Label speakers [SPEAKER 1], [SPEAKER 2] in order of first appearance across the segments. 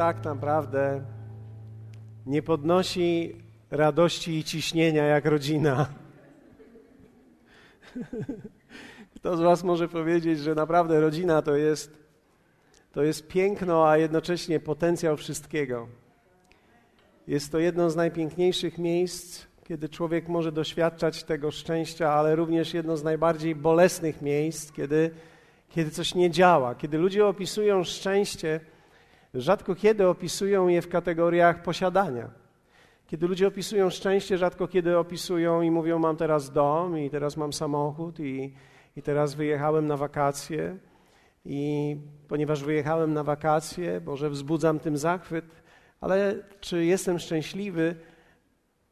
[SPEAKER 1] tak naprawdę nie podnosi radości i ciśnienia jak rodzina. Kto z Was może powiedzieć, że naprawdę rodzina to jest, to jest piękno, a jednocześnie potencjał wszystkiego? Jest to jedno z najpiękniejszych miejsc, kiedy człowiek może doświadczać tego szczęścia, ale również jedno z najbardziej bolesnych miejsc, kiedy, kiedy coś nie działa. Kiedy ludzie opisują szczęście, rzadko kiedy opisują je w kategoriach posiadania. Kiedy ludzie opisują szczęście, rzadko kiedy opisują i mówią: Mam teraz dom, i teraz mam samochód, i, i teraz wyjechałem na wakacje. I ponieważ wyjechałem na wakacje, może wzbudzam tym zachwyt, ale czy jestem szczęśliwy?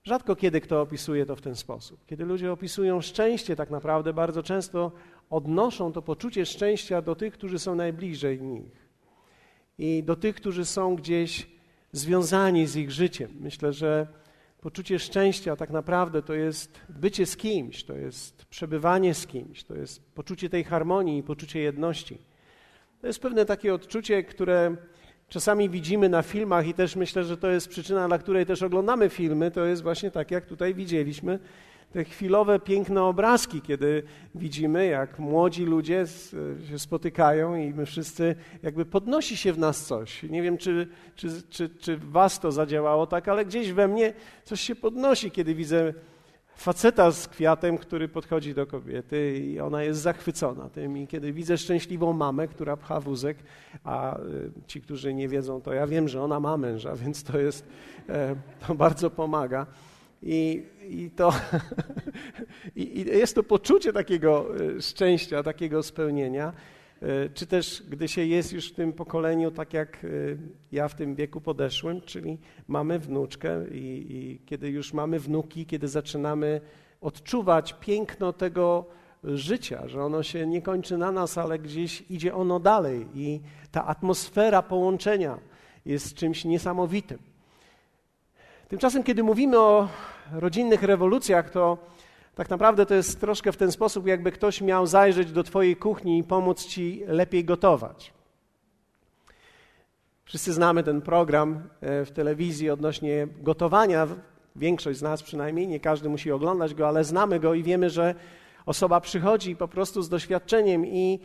[SPEAKER 1] Rzadko kiedy kto opisuje to w ten sposób. Kiedy ludzie opisują szczęście, tak naprawdę bardzo często odnoszą to poczucie szczęścia do tych, którzy są najbliżej nich i do tych, którzy są gdzieś związani z ich życiem. Myślę, że poczucie szczęścia tak naprawdę to jest bycie z kimś, to jest przebywanie z kimś, to jest poczucie tej harmonii i poczucie jedności. To jest pewne takie odczucie, które czasami widzimy na filmach i też myślę, że to jest przyczyna, dla której też oglądamy filmy, to jest właśnie tak, jak tutaj widzieliśmy, te chwilowe, piękne obrazki, kiedy widzimy, jak młodzi ludzie się spotykają i my wszyscy, jakby podnosi się w nas coś. Nie wiem, czy, czy, czy, czy was to zadziałało tak, ale gdzieś we mnie coś się podnosi, kiedy widzę faceta z kwiatem, który podchodzi do kobiety i ona jest zachwycona tym. I kiedy widzę szczęśliwą mamę, która pcha wózek, a y, ci, którzy nie wiedzą, to ja wiem, że ona ma męża, więc to jest, e, to bardzo pomaga. I, i, to, i, jest to poczucie takiego e, szczęścia, takiego spełnienia. E, czy też, gdy się jest już w tym pokoleniu, tak jak e, ja w tym wieku podeszłem, czyli mamy wnuczkę i, i kiedy już mamy wnuki, kiedy zaczynamy odczuwać piękno tego życia, że ono się nie kończy na nas, ale gdzieś idzie ono dalej i ta atmosfera połączenia jest czymś niesamowitym. Tymczasem, kiedy mówimy o rodzinnych rewolucjach, to tak naprawdę to jest troszkę w ten sposób, jakby ktoś miał zajrzeć do Twojej kuchni i pomóc Ci lepiej gotować. Wszyscy znamy ten program e, w telewizji odnośnie gotowania. Większość z nas przynajmniej, nie każdy musi oglądać go, ale znamy go i wiemy, że osoba przychodzi po prostu z doświadczeniem i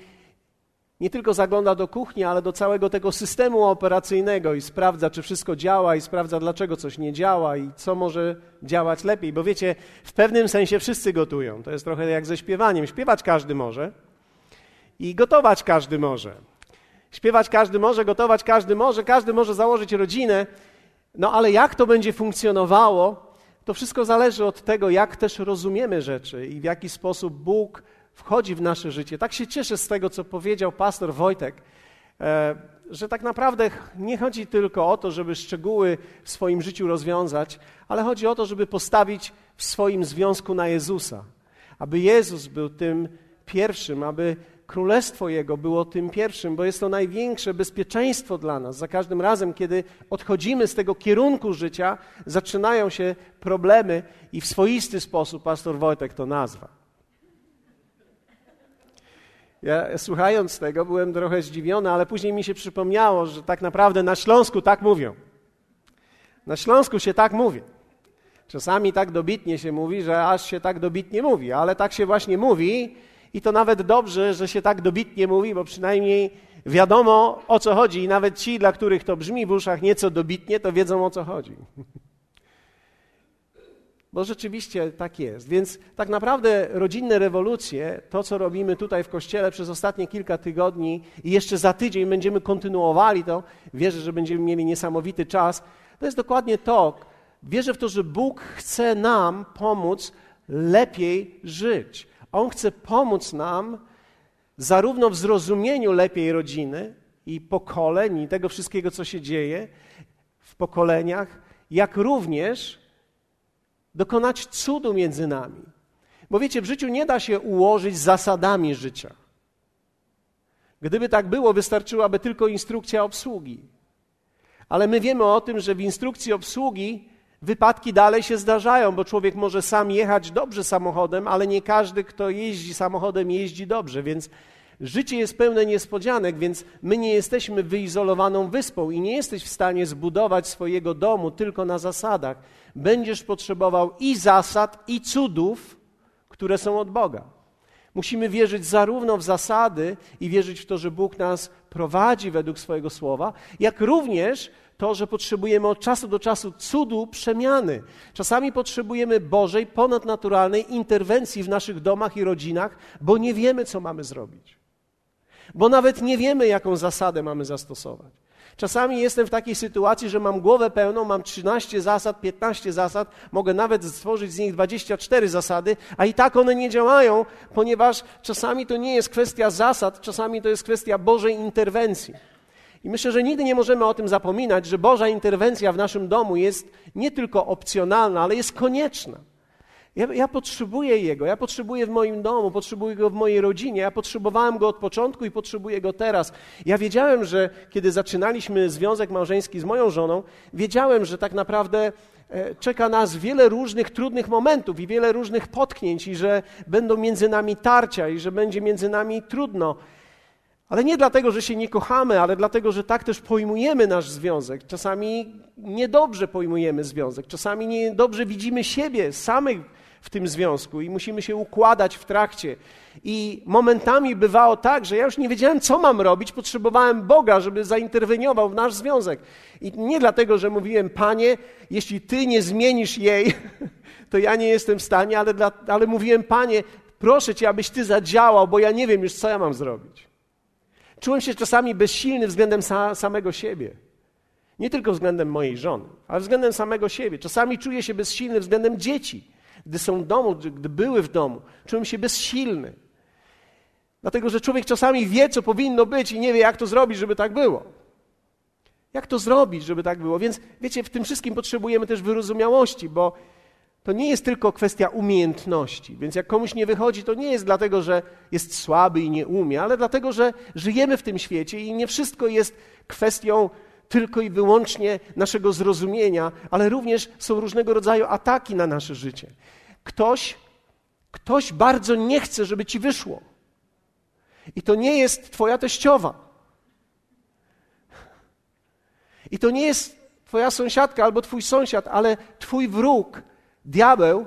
[SPEAKER 1] nie tylko zagląda do kuchni, ale do całego tego systemu operacyjnego i sprawdza, czy wszystko działa, i sprawdza, dlaczego coś nie działa i co może działać lepiej. Bo wiecie, w pewnym sensie wszyscy gotują. To jest trochę jak ze śpiewaniem. Śpiewać każdy może i gotować każdy może. Śpiewać każdy może, gotować każdy może, każdy może założyć rodzinę. No ale jak to będzie funkcjonowało, to wszystko zależy od tego, jak też rozumiemy rzeczy i w jaki sposób Bóg wchodzi w nasze życie. Tak się cieszę z tego, co powiedział pastor Wojtek, e, że tak naprawdę nie chodzi tylko o to, żeby szczegóły w swoim życiu rozwiązać, ale chodzi o to, żeby postawić w swoim związku na Jezusa. Aby Jezus był tym pierwszym, aby królestwo Jego było tym pierwszym, bo jest to największe bezpieczeństwo dla nas. Za każdym razem, kiedy odchodzimy z tego kierunku życia, zaczynają się problemy i w swoisty sposób pastor Wojtek to nazwa. Ja słuchając tego byłem trochę zdziwiony, ale później mi się przypomniało, że tak naprawdę na Śląsku tak mówią. Na Śląsku się tak mówi. Czasami tak dobitnie się mówi, że aż się tak dobitnie mówi, ale tak się właśnie mówi i to nawet dobrze, że się tak dobitnie mówi, bo przynajmniej wiadomo o co chodzi i nawet ci, dla których to brzmi w uszach nieco dobitnie, to wiedzą o co chodzi. Bo rzeczywiście tak jest. Więc tak naprawdę rodzinne rewolucje, to co robimy tutaj w kościele przez ostatnie kilka tygodni i jeszcze za tydzień będziemy kontynuowali to, wierzę, że będziemy mieli niesamowity czas, to jest dokładnie to. Wierzę w to, że Bóg chce nam pomóc lepiej żyć. On chce pomóc nam zarówno w zrozumieniu lepiej rodziny i pokoleń i tego wszystkiego, co się dzieje w pokoleniach, jak również dokonać cudu między nami. Bo wiecie, w życiu nie da się ułożyć zasadami życia. Gdyby tak było, wystarczyłaby tylko instrukcja obsługi. Ale my wiemy o tym, że w instrukcji obsługi wypadki dalej się zdarzają, bo człowiek może sam jechać dobrze samochodem, ale nie każdy, kto jeździ samochodem, jeździ dobrze, więc Życie jest pełne niespodzianek, więc my nie jesteśmy wyizolowaną wyspą i nie jesteś w stanie zbudować swojego domu tylko na zasadach. Będziesz potrzebował i zasad, i cudów, które są od Boga. Musimy wierzyć zarówno w zasady i wierzyć w to, że Bóg nas prowadzi według swojego słowa, jak również to, że potrzebujemy od czasu do czasu cudu przemiany. Czasami potrzebujemy Bożej, ponadnaturalnej interwencji w naszych domach i rodzinach, bo nie wiemy, co mamy zrobić. Bo nawet nie wiemy, jaką zasadę mamy zastosować. Czasami jestem w takiej sytuacji, że mam głowę pełną, mam 13 zasad, 15 zasad, mogę nawet stworzyć z nich 24 zasady, a i tak one nie działają, ponieważ czasami to nie jest kwestia zasad, czasami to jest kwestia Bożej interwencji. I myślę, że nigdy nie możemy o tym zapominać, że Boża interwencja w naszym domu jest nie tylko opcjonalna, ale jest konieczna. Ja, ja, potrzebuję Jego, ja potrzebuję w moim domu, potrzebuję Go w mojej rodzinie, ja potrzebowałem Go od początku i potrzebuję Go teraz. Ja wiedziałem, że kiedy zaczynaliśmy związek małżeński z moją żoną, wiedziałem, że tak naprawdę e, czeka nas wiele różnych trudnych momentów i wiele różnych potknięć i że będą między nami tarcia i że będzie między nami trudno. Ale nie dlatego, że się nie kochamy, ale dlatego, że tak też pojmujemy nasz związek. Czasami niedobrze pojmujemy związek, czasami niedobrze widzimy siebie samych w tym związku i musimy się układać w trakcie. I momentami bywało tak, że ja już nie wiedziałem, co mam robić, potrzebowałem Boga, żeby zainterweniował w nasz związek. I nie dlatego, że mówiłem, Panie, jeśli Ty nie zmienisz jej, to ja nie jestem w stanie, ale, dla, ale mówiłem, Panie, proszę Cię, abyś Ty zadziałał, bo ja nie wiem już, co ja mam zrobić. Czułem się czasami bezsilny względem sa, samego siebie. Nie tylko względem mojej żony, ale względem samego siebie. Czasami czuję się bezsilny względem dzieci. Gdy są w domu, gdy były w domu, czułem się bezsilny. Dlatego, że człowiek czasami wie, co powinno być i nie wie, jak to zrobić, żeby tak było. Jak to zrobić, żeby tak było? Więc wiecie, w tym wszystkim potrzebujemy też wyrozumiałości, bo to nie jest tylko kwestia umiejętności. Więc jak komuś nie wychodzi, to nie jest dlatego, że jest słaby i nie umie, ale dlatego, że żyjemy w tym świecie i nie wszystko jest kwestią tylko i wyłącznie naszego zrozumienia, ale również są różnego rodzaju ataki na nasze życie. Ktoś, ktoś bardzo nie chce, żeby ci wyszło. I to nie jest twoja teściowa. I to nie jest twoja sąsiadka albo twój sąsiad, ale twój wróg, diabeł,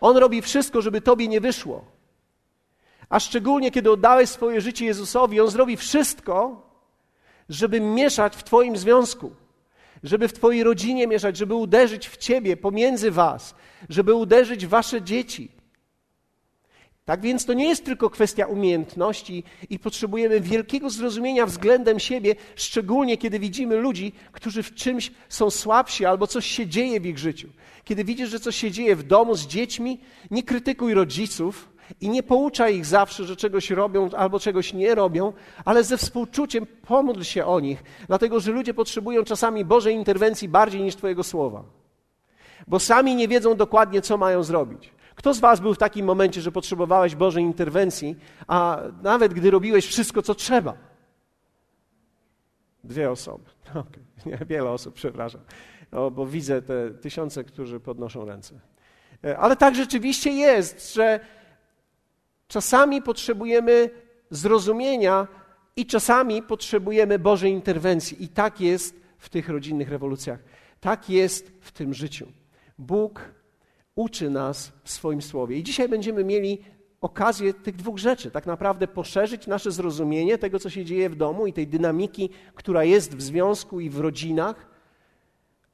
[SPEAKER 1] on robi wszystko, żeby tobie nie wyszło. A szczególnie, kiedy oddałeś swoje życie Jezusowi, on zrobi wszystko, żeby mieszać w Twoim związku, żeby w Twojej rodzinie mieszać, żeby uderzyć w Ciebie, pomiędzy Was, żeby uderzyć w Wasze dzieci. Tak więc to nie jest tylko kwestia umiejętności i potrzebujemy wielkiego zrozumienia względem siebie, szczególnie kiedy widzimy ludzi, którzy w czymś są słabsi albo coś się dzieje w ich życiu. Kiedy widzisz, że coś się dzieje w domu z dziećmi, nie krytykuj rodziców, i nie poucza ich zawsze, że czegoś robią albo czegoś nie robią, ale ze współczuciem pomódl się o nich, dlatego że ludzie potrzebują czasami Bożej interwencji bardziej niż Twojego słowa, bo sami nie wiedzą dokładnie, co mają zrobić. Kto z Was był w takim momencie, że potrzebowałeś Bożej interwencji, a nawet gdy robiłeś wszystko, co trzeba? Dwie osoby. Okay. Nie, wiele osób, przepraszam, no, bo widzę te tysiące, którzy podnoszą ręce. E, ale tak rzeczywiście jest, że Czasami potrzebujemy zrozumienia i czasami potrzebujemy Bożej interwencji. I tak jest w tych rodzinnych rewolucjach. Tak jest w tym życiu. Bóg uczy nas w swoim słowie. I dzisiaj będziemy mieli okazję tych dwóch rzeczy, tak naprawdę poszerzyć nasze zrozumienie tego, co się dzieje w domu i tej dynamiki, która jest w związku i w rodzinach,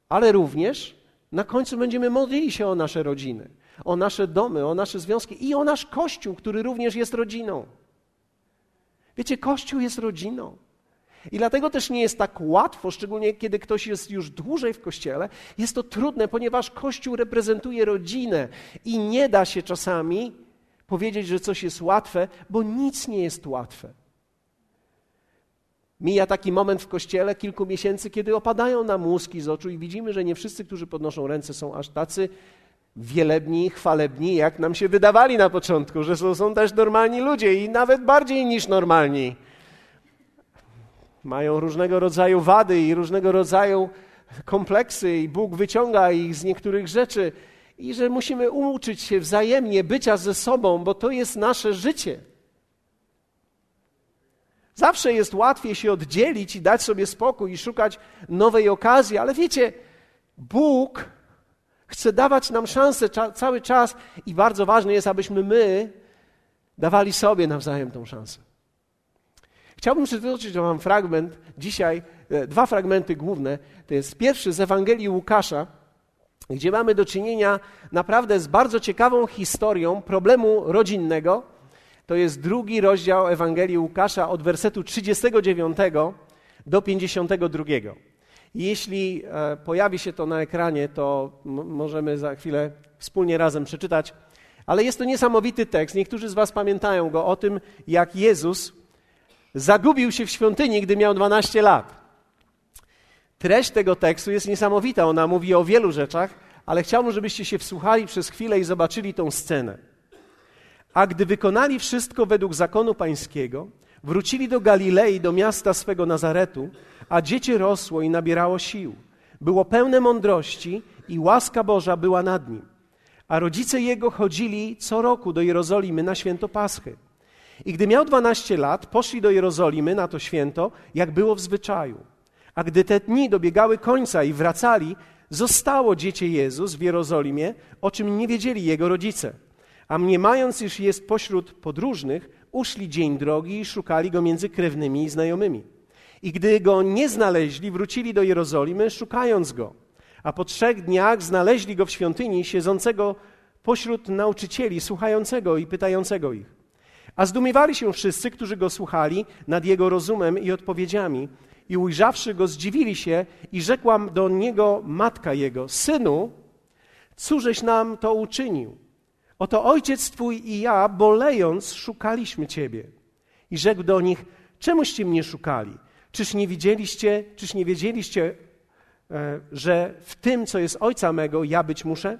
[SPEAKER 1] ale również na końcu będziemy modlili się o nasze rodziny o nasze domy, o nasze związki i o nasz Kościół, który również jest rodziną. Wiecie, Kościół jest rodziną. I dlatego też nie jest tak łatwo, szczególnie kiedy ktoś jest już dłużej w kościele, jest to trudne, ponieważ Kościół reprezentuje rodzinę i nie da się czasami powiedzieć, że coś jest łatwe, bo nic nie jest łatwe. Mija taki moment w kościele kilku miesięcy, kiedy opadają nam łuski z oczu i widzimy, że nie wszyscy, którzy podnoszą ręce, są aż tacy wielebni, chwalebni, jak nam się wydawali na początku, że są, są też normalni ludzie i nawet bardziej niż normalni. Mają różnego rodzaju wady i różnego rodzaju kompleksy, i Bóg wyciąga ich z niektórych rzeczy, i że musimy uczyć się wzajemnie bycia ze sobą, bo to jest nasze życie. Zawsze jest łatwiej się oddzielić i dać sobie spokój i szukać nowej okazji, ale wiecie, Bóg chce dawać nam szansę cza cały czas i bardzo ważne jest, abyśmy my dawali sobie nawzajem tą szansę. Chciałbym przytoczyć Wam fragment dzisiaj, e, dwa fragmenty główne. To jest pierwszy z Ewangelii Łukasza, gdzie mamy do czynienia naprawdę z bardzo ciekawą historią problemu rodzinnego. To jest drugi rozdział Ewangelii Łukasza od wersetu 39 do 52. Jeśli e, pojawi się to na ekranie, to możemy za chwilę wspólnie razem przeczytać. Ale jest to niesamowity tekst. Niektórzy z Was pamiętają go o tym, jak Jezus zagubił się w świątyni, gdy miał 12 lat. Treść tego tekstu jest niesamowita. Ona mówi o wielu rzeczach, ale chciałbym, żebyście się wsłuchali przez chwilę i zobaczyli tą scenę. A gdy wykonali wszystko według zakonu pańskiego, wrócili do Galilei, do miasta swego Nazaretu, a dziecię rosło i nabierało sił. Było pełne mądrości i łaska Boża była nad nim. A rodzice jego chodzili co roku do Jerozolimy na święto Paschy. I gdy miał dwanaście lat, poszli do Jerozolimy na to święto, jak było w zwyczaju. A gdy te dni dobiegały końca i wracali, zostało dziecię Jezus w Jerozolimie, o czym nie wiedzieli jego rodzice. A mniemając, iż jest pośród podróżnych, uszli dzień drogi i szukali go między krewnymi i znajomymi. I gdy go nie znaleźli, wrócili do Jerozolimy, szukając go. A po trzech dniach znaleźli go w świątyni, siedzącego pośród nauczycieli, słuchającego i pytającego ich. A zdumiewali się wszyscy, którzy go słuchali, nad jego rozumem i odpowiedziami. I ujrzawszy go, zdziwili się i rzekła do niego matka jego: Synu, cóżeś nam to uczynił? Oto ojciec twój i ja, bolejąc, szukaliśmy ciebie. I rzekł do nich: Czemuście mnie szukali? Czyż nie widzieliście, czyż nie wiedzieliście, e, że w tym, co jest ojca mego, ja być muszę?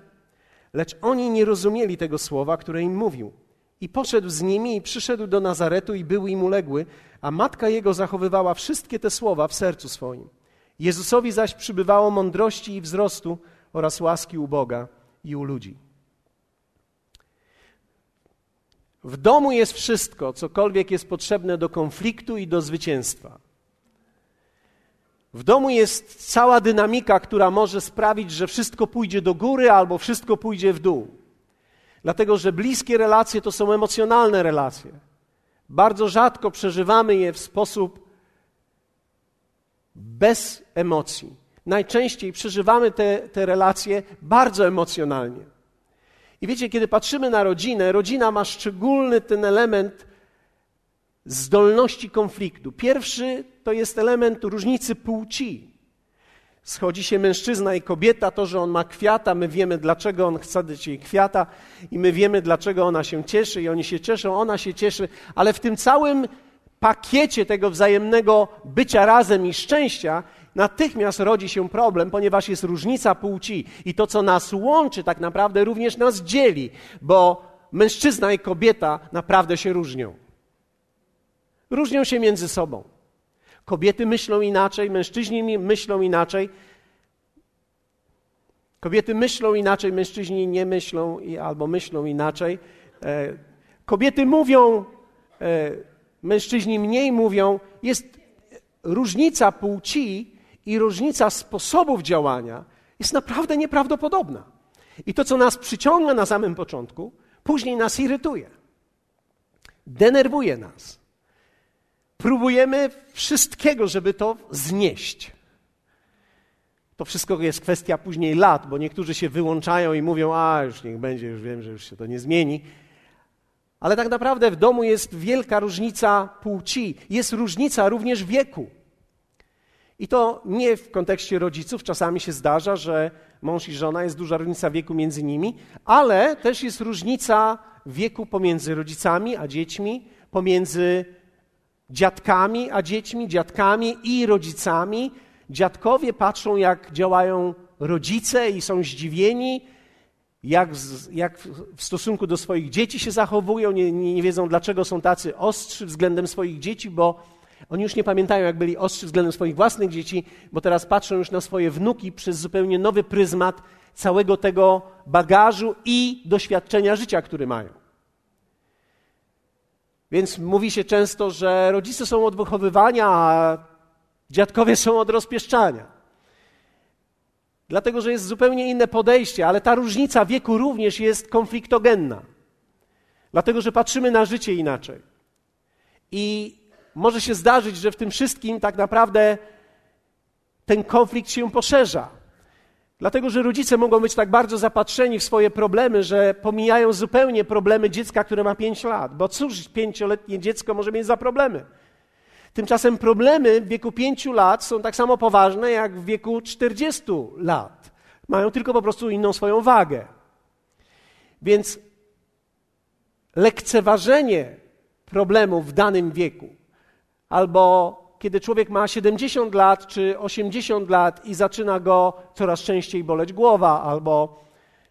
[SPEAKER 1] Lecz oni nie rozumieli tego słowa, które im mówił. I poszedł z nimi i przyszedł do Nazaretu i był im uległy, a matka jego zachowywała wszystkie te słowa w sercu swoim. Jezusowi zaś przybywało mądrości i wzrostu oraz łaski u Boga i u ludzi. W domu jest wszystko, cokolwiek jest potrzebne do konfliktu i do zwycięstwa. W domu jest cała dynamika, która może sprawić, że wszystko pójdzie do góry albo wszystko pójdzie w dół. Dlatego, że bliskie relacje to są emocjonalne relacje. Bardzo rzadko przeżywamy je w sposób bez emocji. Najczęściej przeżywamy te, te relacje bardzo emocjonalnie. I wiecie, kiedy patrzymy na rodzinę, rodzina ma szczególny ten element zdolności konfliktu. Pierwszy to jest element różnicy płci. Schodzi się mężczyzna i kobieta, to, że on ma kwiata, my wiemy, dlaczego on chce dać jej kwiata i my wiemy, dlaczego ona się cieszy i oni się cieszą, ona się cieszy, ale w tym całym pakiecie tego wzajemnego bycia razem i szczęścia natychmiast rodzi się problem, ponieważ jest różnica płci i to, co nas łączy, tak naprawdę również nas dzieli, bo mężczyzna i kobieta naprawdę się różnią. Różnią się między sobą. Kobiety myślą inaczej, mężczyźni myślą inaczej. Kobiety myślą inaczej, mężczyźni nie myślą albo myślą inaczej. E, kobiety mówią, e, mężczyźni mniej mówią. Jest różnica płci i różnica sposobów działania jest naprawdę nieprawdopodobna. I to, co nas przyciąga na samym początku, później nas irytuje, denerwuje nas. Próbujemy wszystkiego, żeby to znieść. To wszystko jest kwestia później lat, bo niektórzy się wyłączają i mówią: A, już niech będzie, już wiem, że już się to nie zmieni. Ale tak naprawdę w domu jest wielka różnica płci, jest różnica również wieku. I to nie w kontekście rodziców, czasami się zdarza, że mąż i żona jest duża różnica wieku między nimi, ale też jest różnica wieku pomiędzy rodzicami a dziećmi, pomiędzy dziadkami a dziećmi, dziadkami i rodzicami. Dziadkowie patrzą, jak działają rodzice i są zdziwieni, jak, jak w stosunku do swoich dzieci się zachowują, nie, nie, nie wiedzą, dlaczego są tacy ostrzy względem swoich dzieci, bo oni już nie pamiętają, jak byli ostrzy względem swoich własnych dzieci, bo teraz patrzą już na swoje wnuki przez zupełnie nowy pryzmat całego tego bagażu i doświadczenia życia, który mają. Więc mówi się często, że rodzice są od wychowywania, a dziadkowie są od rozpieszczania. Dlatego, że jest zupełnie inne podejście, ale ta różnica wieku również jest konfliktogenna. Dlatego, że patrzymy na życie inaczej. I może się zdarzyć, że w tym wszystkim tak naprawdę ten konflikt się poszerza. Dlatego, że rodzice mogą być tak bardzo zapatrzeni w swoje problemy, że pomijają zupełnie problemy dziecka, które ma 5 lat. Bo cóż pięcioletnie dziecko może mieć za problemy? Tymczasem problemy w wieku 5 lat są tak samo poważne jak w wieku 40 lat. Mają tylko po prostu inną swoją wagę. Więc lekceważenie problemów w danym wieku albo kiedy człowiek ma 70 lat czy 80 lat i zaczyna go coraz częściej boleć głowa albo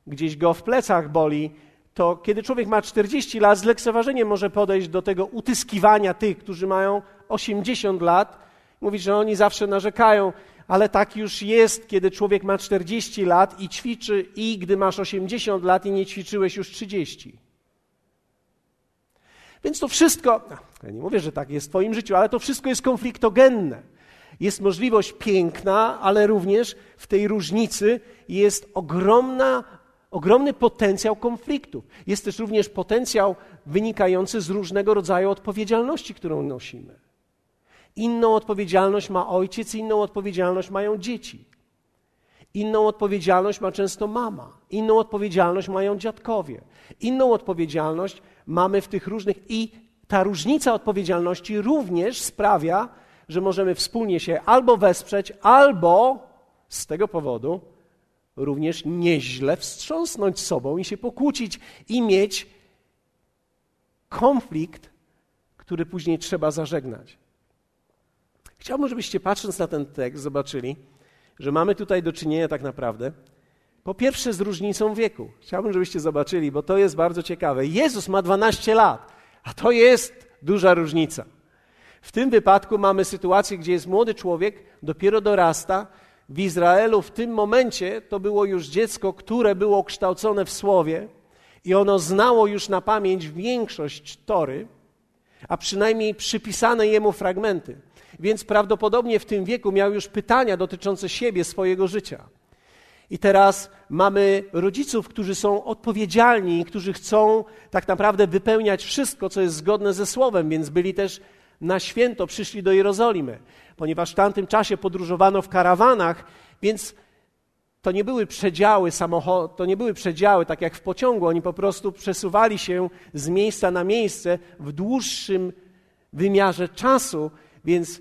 [SPEAKER 1] gdzieś go w plecach boli, to kiedy człowiek ma 40 lat, z lekceważeniem może podejść do tego utyskiwania tych, którzy mają 80 lat, mówić, że oni zawsze narzekają, ale tak już jest, kiedy człowiek ma 40 lat i ćwiczy, i gdy masz 80 lat i nie ćwiczyłeś już 30. Więc to wszystko, ja nie mówię, że tak jest w Twoim życiu, ale to wszystko jest konfliktogenne. Jest możliwość piękna, ale również w tej różnicy jest ogromna, ogromny potencjał konfliktów. Jest też również potencjał wynikający z różnego rodzaju odpowiedzialności, którą nosimy. Inną odpowiedzialność ma ojciec, inną odpowiedzialność mają dzieci. Inną odpowiedzialność ma często mama, inną odpowiedzialność mają dziadkowie, inną odpowiedzialność mamy w tych różnych i ta różnica odpowiedzialności również sprawia, że możemy wspólnie się albo wesprzeć, albo z tego powodu również nieźle wstrząsnąć sobą i się pokłócić i mieć konflikt, który później trzeba zażegnać. Chciałbym, żebyście patrząc na ten tekst zobaczyli, że mamy tutaj do czynienia tak naprawdę po pierwsze z różnicą wieku. Chciałbym, żebyście zobaczyli, bo to jest bardzo ciekawe. Jezus ma 12 lat, a to jest duża różnica. W tym wypadku mamy sytuację, gdzie jest młody człowiek, dopiero dorasta. W Izraelu w tym momencie to było już dziecko, które było kształcone w słowie i ono znało już na pamięć większość tory, a przynajmniej przypisane jemu fragmenty. Więc prawdopodobnie w tym wieku miał już pytania dotyczące siebie, swojego życia. I teraz mamy rodziców, którzy są odpowiedzialni, którzy chcą tak naprawdę wypełniać wszystko, co jest zgodne ze Słowem, więc byli też na święto, przyszli do Jerozolimy, ponieważ w tamtym czasie podróżowano w karawanach, więc to nie były przedziały samochod, to nie były przedziały tak jak w pociągu, oni po prostu przesuwali się z miejsca na miejsce w dłuższym wymiarze czasu, więc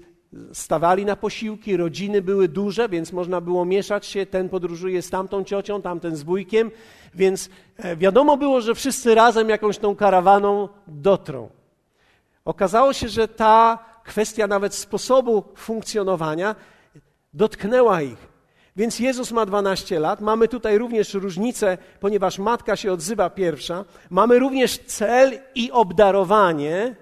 [SPEAKER 1] stawali na posiłki, rodziny były duże, więc można było mieszać się, ten podróżuje z tamtą ciocią, tamten z wujkiem, więc e, wiadomo było, że wszyscy razem jakąś tą karawaną dotrą. Okazało się, że ta kwestia nawet sposobu funkcjonowania dotknęła ich. Więc Jezus ma 12 lat. Mamy tutaj również różnicę, ponieważ matka się odzywa pierwsza. Mamy również cel i obdarowanie.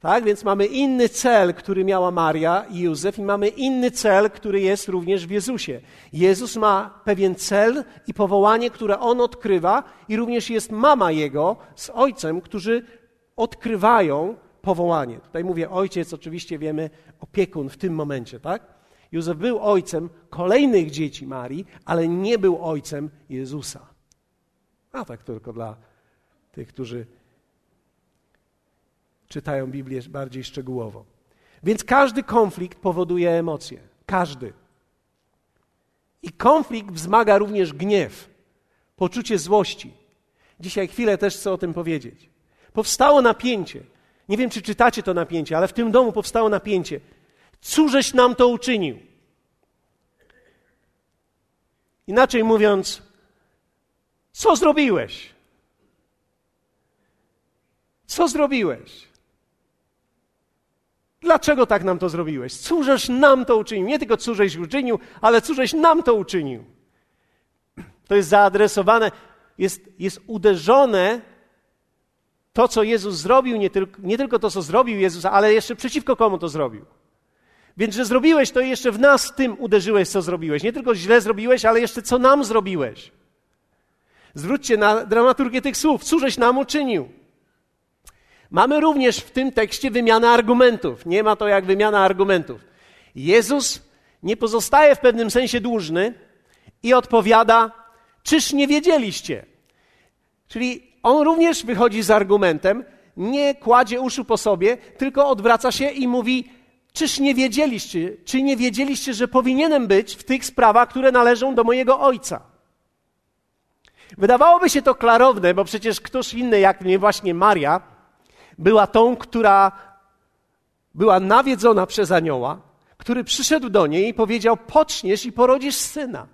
[SPEAKER 1] Tak, więc mamy inny cel, który miała Maria i Józef, i mamy inny cel, który jest również w Jezusie. Jezus ma pewien cel i powołanie, które on odkrywa, i również jest mama jego z ojcem, którzy odkrywają powołanie. Tutaj mówię ojciec, oczywiście wiemy, opiekun w tym momencie, tak? Józef był ojcem kolejnych dzieci Marii, ale nie był ojcem Jezusa. A tak tylko dla tych, którzy czytają Biblię bardziej szczegółowo. Więc każdy konflikt powoduje emocje. Każdy. I konflikt wzmaga również gniew, poczucie złości. Dzisiaj chwilę też chcę o tym powiedzieć. Powstało napięcie. Nie wiem, czy czytacie to napięcie, ale w tym domu powstało napięcie. Cóżeś nam to uczynił? Inaczej mówiąc, co zrobiłeś? Co zrobiłeś? Dlaczego tak nam to zrobiłeś? Cóżeś nam to uczynił? Nie tylko cóżeś uczynił, ale cóżeś nam to uczynił. To jest zaadresowane, jest, jest uderzone to, co Jezus zrobił, nie tylko, nie tylko to, co zrobił Jezus, ale jeszcze przeciwko komu to zrobił. Więc, że zrobiłeś, to jeszcze w nas tym uderzyłeś, co zrobiłeś. Nie tylko źle zrobiłeś, ale jeszcze co nam zrobiłeś. Zwróćcie na dramaturgię tych słów. Cóżeś nam uczynił? Mamy również w tym tekście wymianę argumentów. Nie ma to jak wymiana argumentów. Jezus nie pozostaje w pewnym sensie dłużny i odpowiada: Czyż nie wiedzieliście? Czyli on również wychodzi z argumentem, nie kładzie uszu po sobie, tylko odwraca się i mówi: Czyż nie wiedzieliście, czy nie wiedzieliście, że powinienem być w tych sprawach, które należą do mojego ojca? Wydawałoby się to klarowne, bo przecież ktoś inny jak mnie, właśnie Maria, była tą, która była nawiedzona przez anioła, który przyszedł do niej i powiedział: Poczniesz i porodzisz syna.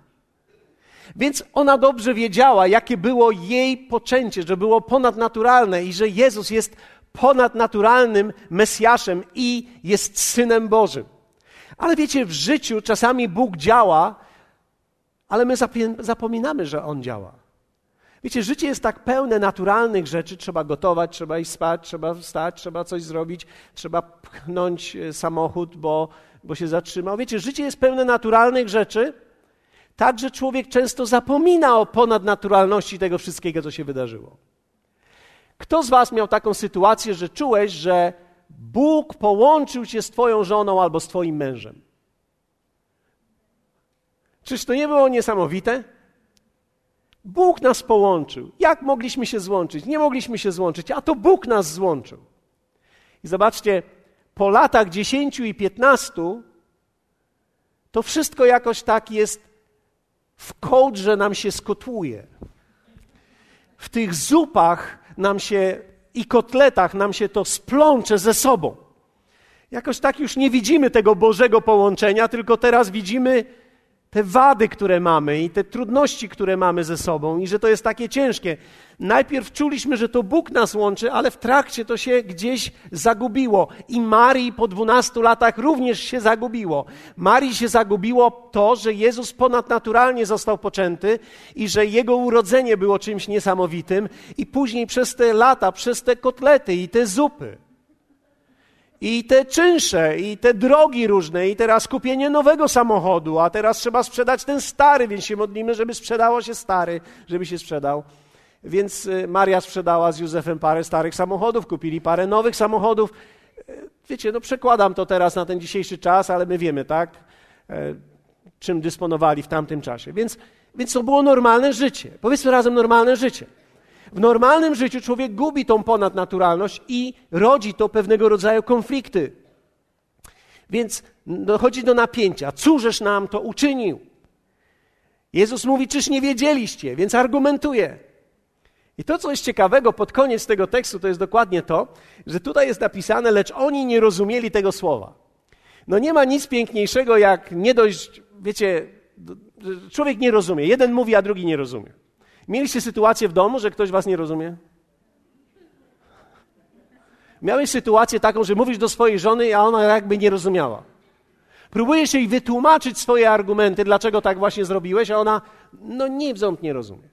[SPEAKER 1] Więc ona dobrze wiedziała, jakie było jej poczęcie, że było ponadnaturalne i że Jezus jest ponadnaturalnym Mesjaszem i jest Synem Bożym. Ale wiecie, w życiu czasami Bóg działa, ale my zapominamy, że On działa. Wiecie, życie jest tak pełne naturalnych rzeczy. Trzeba gotować, trzeba iść spać, trzeba wstać, trzeba coś zrobić, trzeba pchnąć e, samochód, bo, bo się zatrzymał. Wiecie, życie jest pełne naturalnych rzeczy, tak że człowiek często zapomina o ponadnaturalności tego wszystkiego, co się wydarzyło. Kto z Was miał taką sytuację, że czułeś, że Bóg połączył cię z Twoją żoną albo z Twoim mężem? Czyż to nie było niesamowite? Bóg nas połączył. Jak mogliśmy się złączyć? Nie mogliśmy się złączyć, a to Bóg nas złączył. I zobaczcie, po latach dziesięciu i piętnastu to wszystko jakoś tak jest w kołdrze nam się skotłuje. W tych zupach nam się i kotletach nam się to splącze ze sobą. Jakoś tak już nie widzimy tego Bożego połączenia, tylko teraz widzimy te wady, które mamy i te trudności, które mamy ze sobą, i że to jest takie ciężkie. Najpierw czuliśmy, że to Bóg nas łączy, ale w trakcie to się gdzieś zagubiło. I Marii po dwunastu latach również się zagubiło. Marii się zagubiło to, że Jezus ponadnaturalnie został poczęty i że jego urodzenie było czymś niesamowitym, i później przez te lata, przez te kotlety i te zupy i te czynsze, i te drogi różne, i teraz kupienie nowego samochodu, a teraz trzeba sprzedać ten stary, więc się modlimy, żeby sprzedało się stary, żeby się sprzedał. Więc y, Maria sprzedała z Józefem parę starych samochodów, kupili parę nowych samochodów. Y, wiecie, no przekładam to teraz na ten dzisiejszy czas, ale my wiemy, tak, e, czym dysponowali w tamtym czasie. Więc, więc to było normalne życie. Powiedzmy razem normalne życie. W normalnym życiu człowiek gubi tą ponadnaturalność i rodzi to pewnego rodzaju konflikty. Więc dochodzi do napięcia. Cóżeż nam to uczynił? Jezus mówi, czyż nie wiedzieliście? Więc argumentuje. I to, co jest ciekawego pod koniec tego tekstu, to jest dokładnie to, że tutaj jest napisane, lecz oni nie rozumieli tego słowa. No nie ma nic piękniejszego, jak nie dość, wiecie, człowiek nie rozumie. Jeden mówi, a drugi nie rozumie. Mieliście sytuację w domu, że ktoś was nie rozumie? Miałeś sytuację taką, że mówisz do swojej żony, a ona jakby nie rozumiała. Próbujesz jej wytłumaczyć swoje argumenty, dlaczego tak właśnie zrobiłeś, a ona, no nie w nie rozumie.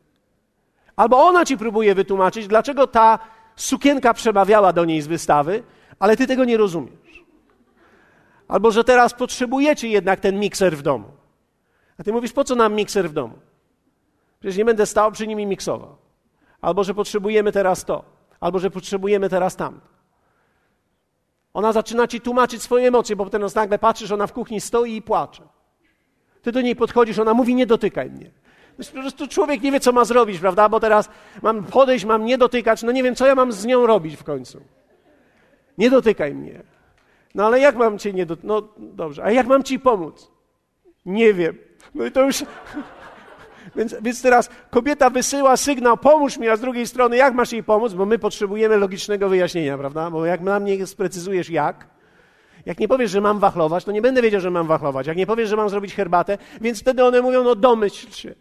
[SPEAKER 1] Albo ona ci próbuje wytłumaczyć, dlaczego ta sukienka przemawiała do niej z wystawy, ale ty tego nie rozumiesz. Albo że teraz potrzebujecie jednak ten mikser w domu. A ty mówisz, po co nam mikser w domu? Przecież nie będę stał przy nim i miksował. Albo że potrzebujemy teraz to, albo że potrzebujemy teraz tam. Ona zaczyna ci tłumaczyć swoje emocje, bo potem nagle patrzysz, ona w kuchni stoi i płacze. Ty do niej podchodzisz, ona mówi: Nie dotykaj mnie. Po prostu człowiek nie wie, co ma zrobić, prawda? Bo teraz mam podejść, mam nie dotykać, no nie wiem, co ja mam z nią robić w końcu. Nie dotykaj mnie. No ale jak mam cię nie dotykać? No dobrze, a jak mam ci pomóc? Nie wiem. No i to już. Więc, więc teraz kobieta wysyła sygnał, pomóż mi, a z drugiej strony, jak masz jej pomóc? Bo my potrzebujemy logicznego wyjaśnienia, prawda? Bo jak nam nie sprecyzujesz jak, jak nie powiesz, że mam wachlować, to nie będę wiedział, że mam wachlować. Jak nie powiesz, że mam zrobić herbatę, więc wtedy one mówią, no domyśl się.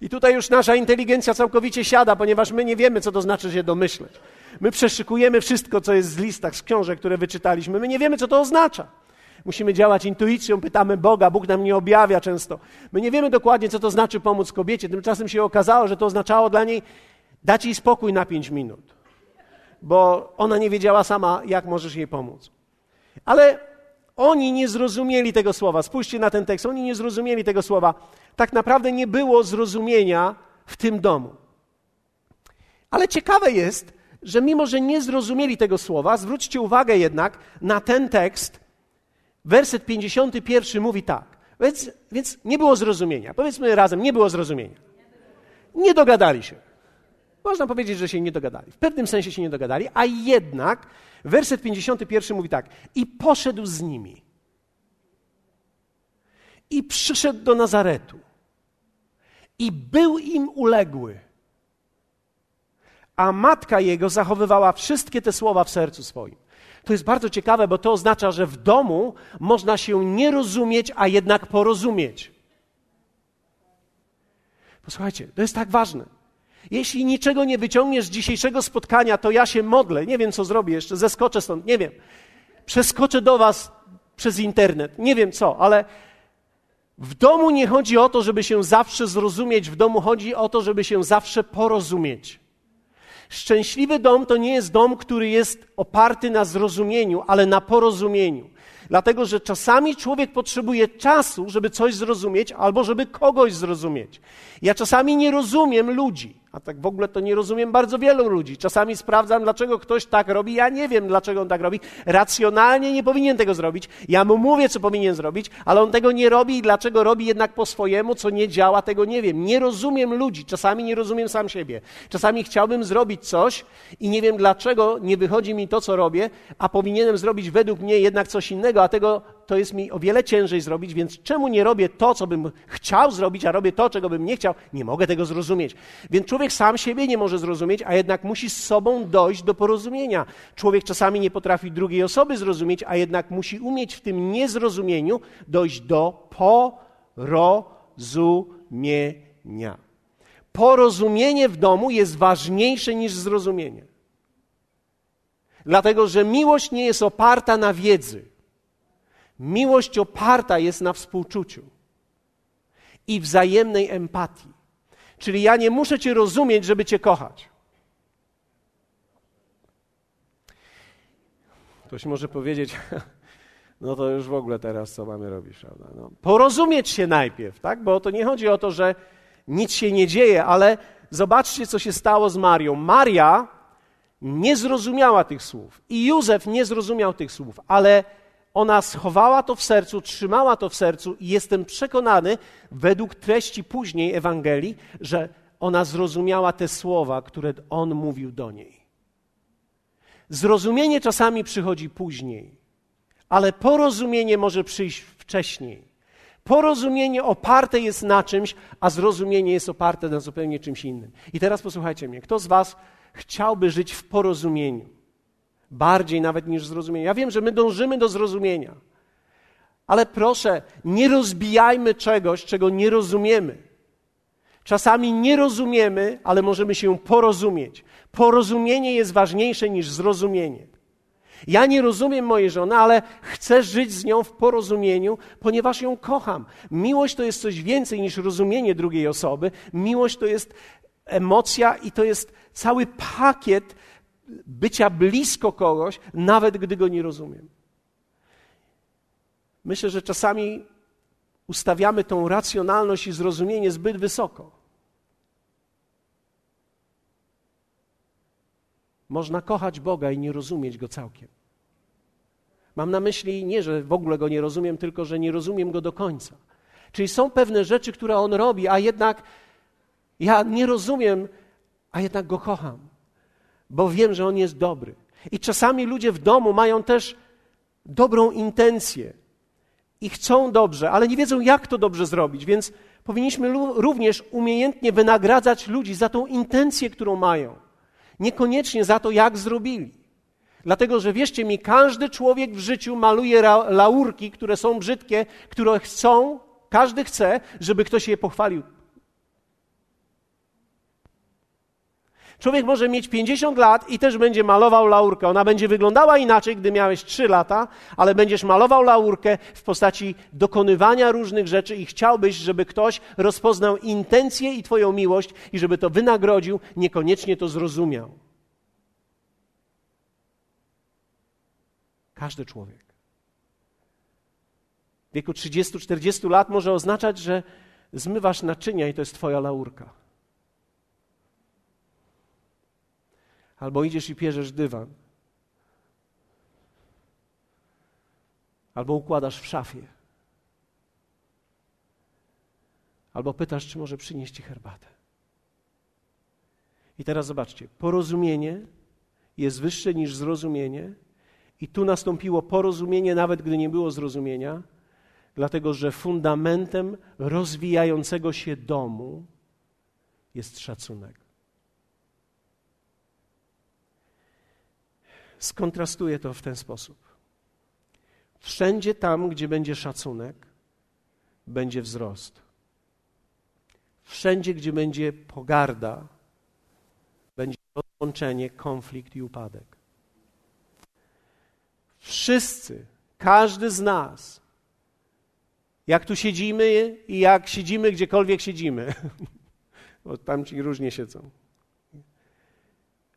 [SPEAKER 1] I tutaj już nasza inteligencja całkowicie siada, ponieważ my nie wiemy, co to znaczy się domyśleć. My przeszykujemy wszystko, co jest z listach, z książek, które wyczytaliśmy. My nie wiemy, co to oznacza. Musimy działać intuicją, pytamy Boga, Bóg nam nie objawia często. My nie wiemy dokładnie, co to znaczy pomóc kobiecie. Tymczasem się okazało, że to oznaczało dla niej dać jej spokój na pięć minut, bo ona nie wiedziała sama, jak możesz jej pomóc. Ale oni nie zrozumieli tego słowa. Spójrzcie na ten tekst. Oni nie zrozumieli tego słowa. Tak naprawdę nie było zrozumienia w tym domu. Ale ciekawe jest, że mimo, że nie zrozumieli tego słowa, zwróćcie uwagę jednak na ten tekst. Werset 51 mówi tak. Więc, więc nie było zrozumienia. Powiedzmy razem, nie było zrozumienia. Nie dogadali się. Można powiedzieć, że się nie dogadali. W pewnym sensie się nie dogadali, a jednak werset 51 mówi tak. I poszedł z nimi. I przyszedł do Nazaretu. I był im uległy. A matka jego zachowywała wszystkie te słowa w sercu swoim. To jest bardzo ciekawe, bo to oznacza, że w domu można się nie rozumieć, a jednak porozumieć. Posłuchajcie, to jest tak ważne. Jeśli niczego nie wyciągniesz z dzisiejszego spotkania, to ja się modlę. Nie wiem, co zrobię jeszcze, zeskoczę stąd, nie wiem. Przeskoczę do Was przez internet, nie wiem co, ale w domu nie chodzi o to, żeby się zawsze zrozumieć, w domu chodzi o to, żeby się zawsze porozumieć. Szczęśliwy dom to nie jest dom, który jest oparty na zrozumieniu, ale na porozumieniu. Dlatego, że czasami człowiek potrzebuje czasu, żeby coś zrozumieć, albo żeby kogoś zrozumieć. Ja czasami nie rozumiem ludzi, a tak w ogóle to nie rozumiem bardzo wielu ludzi. Czasami sprawdzam, dlaczego ktoś tak robi. Ja nie wiem, dlaczego on tak robi. Racjonalnie nie powinien tego zrobić. Ja mu mówię, co powinien zrobić, ale on tego nie robi i dlaczego robi jednak po swojemu, co nie działa, tego nie wiem. Nie rozumiem ludzi. Czasami nie rozumiem sam siebie. Czasami chciałbym zrobić coś i nie wiem, dlaczego nie wychodzi mi to, co robię, a powinienem zrobić według mnie jednak coś innego, a tego to jest mi o wiele ciężej zrobić, więc czemu nie robię to, co bym chciał zrobić, a robię to, czego bym nie chciał? Nie mogę tego zrozumieć. Więc człowiek sam siebie nie może zrozumieć, a jednak musi z sobą dojść do porozumienia. Człowiek czasami nie potrafi drugiej osoby zrozumieć, a jednak musi umieć w tym niezrozumieniu dojść do porozumienia. Porozumienie w domu jest ważniejsze niż zrozumienie. Dlatego, że miłość nie jest oparta na wiedzy. Miłość oparta jest na współczuciu i wzajemnej empatii. Czyli ja nie muszę Cię rozumieć, żeby Cię kochać. Ktoś może powiedzieć, no to już w ogóle teraz co mamy robić, prawda? No, porozumieć się najpierw, tak? Bo to nie chodzi o to, że nic się nie dzieje, ale zobaczcie, co się stało z Marią. Maria nie zrozumiała tych słów i Józef nie zrozumiał tych słów, ale ona schowała to w sercu, trzymała to w sercu i jestem przekonany, według treści później Ewangelii, że ona zrozumiała te słowa, które on mówił do niej. Zrozumienie czasami przychodzi później, ale porozumienie może przyjść wcześniej. Porozumienie oparte jest na czymś, a zrozumienie jest oparte na zupełnie czymś innym. I teraz posłuchajcie mnie. Kto z Was chciałby żyć w porozumieniu? Bardziej nawet niż zrozumienie. Ja wiem, że my dążymy do zrozumienia. Ale proszę, nie rozbijajmy czegoś, czego nie rozumiemy. Czasami nie rozumiemy, ale możemy się porozumieć. Porozumienie jest ważniejsze niż zrozumienie. Ja nie rozumiem mojej żony, ale chcę żyć z nią w porozumieniu, ponieważ ją kocham. Miłość to jest coś więcej niż rozumienie drugiej osoby. Miłość to jest emocja i to jest cały pakiet bycia blisko kogoś, nawet gdy go nie rozumiem. Myślę, że czasami ustawiamy tą racjonalność i zrozumienie zbyt wysoko. Można kochać Boga i nie rozumieć go całkiem. Mam na myśli nie, że w ogóle go nie rozumiem, tylko że nie rozumiem go do końca. Czyli są pewne rzeczy, które on robi, a jednak ja nie rozumiem, a jednak go kocham bo wiem, że On jest dobry. I czasami ludzie w domu mają też dobrą intencję i chcą dobrze, ale nie wiedzą, jak to dobrze zrobić, więc powinniśmy również umiejętnie wynagradzać ludzi za tą intencję, którą mają, niekoniecznie za to, jak zrobili. Dlatego, że wierzcie mi, każdy człowiek w życiu maluje laurki, które są brzydkie, które chcą, każdy chce, żeby ktoś je pochwalił. Człowiek może mieć 50 lat i też będzie malował laurkę. Ona będzie wyglądała inaczej, gdy miałeś 3 lata, ale będziesz malował laurkę w postaci dokonywania różnych rzeczy i chciałbyś, żeby ktoś rozpoznał intencję i Twoją miłość i żeby to wynagrodził, niekoniecznie to zrozumiał. Każdy człowiek. W wieku 30-40 lat może oznaczać, że zmywasz naczynia i to jest Twoja laurka. Albo idziesz i pierzesz dywan. Albo układasz w szafie. Albo pytasz, czy może przynieść ci herbatę. I teraz zobaczcie, porozumienie jest wyższe niż zrozumienie, i tu nastąpiło porozumienie, nawet gdy nie było zrozumienia, dlatego że fundamentem rozwijającego się domu jest szacunek. Skontrastuję to w ten sposób. Wszędzie tam, gdzie będzie szacunek, będzie wzrost. Wszędzie, gdzie będzie pogarda, będzie rozłączenie, konflikt i upadek. Wszyscy, każdy z nas, jak tu siedzimy i jak siedzimy gdziekolwiek siedzimy, bo tam ci różnie siedzą,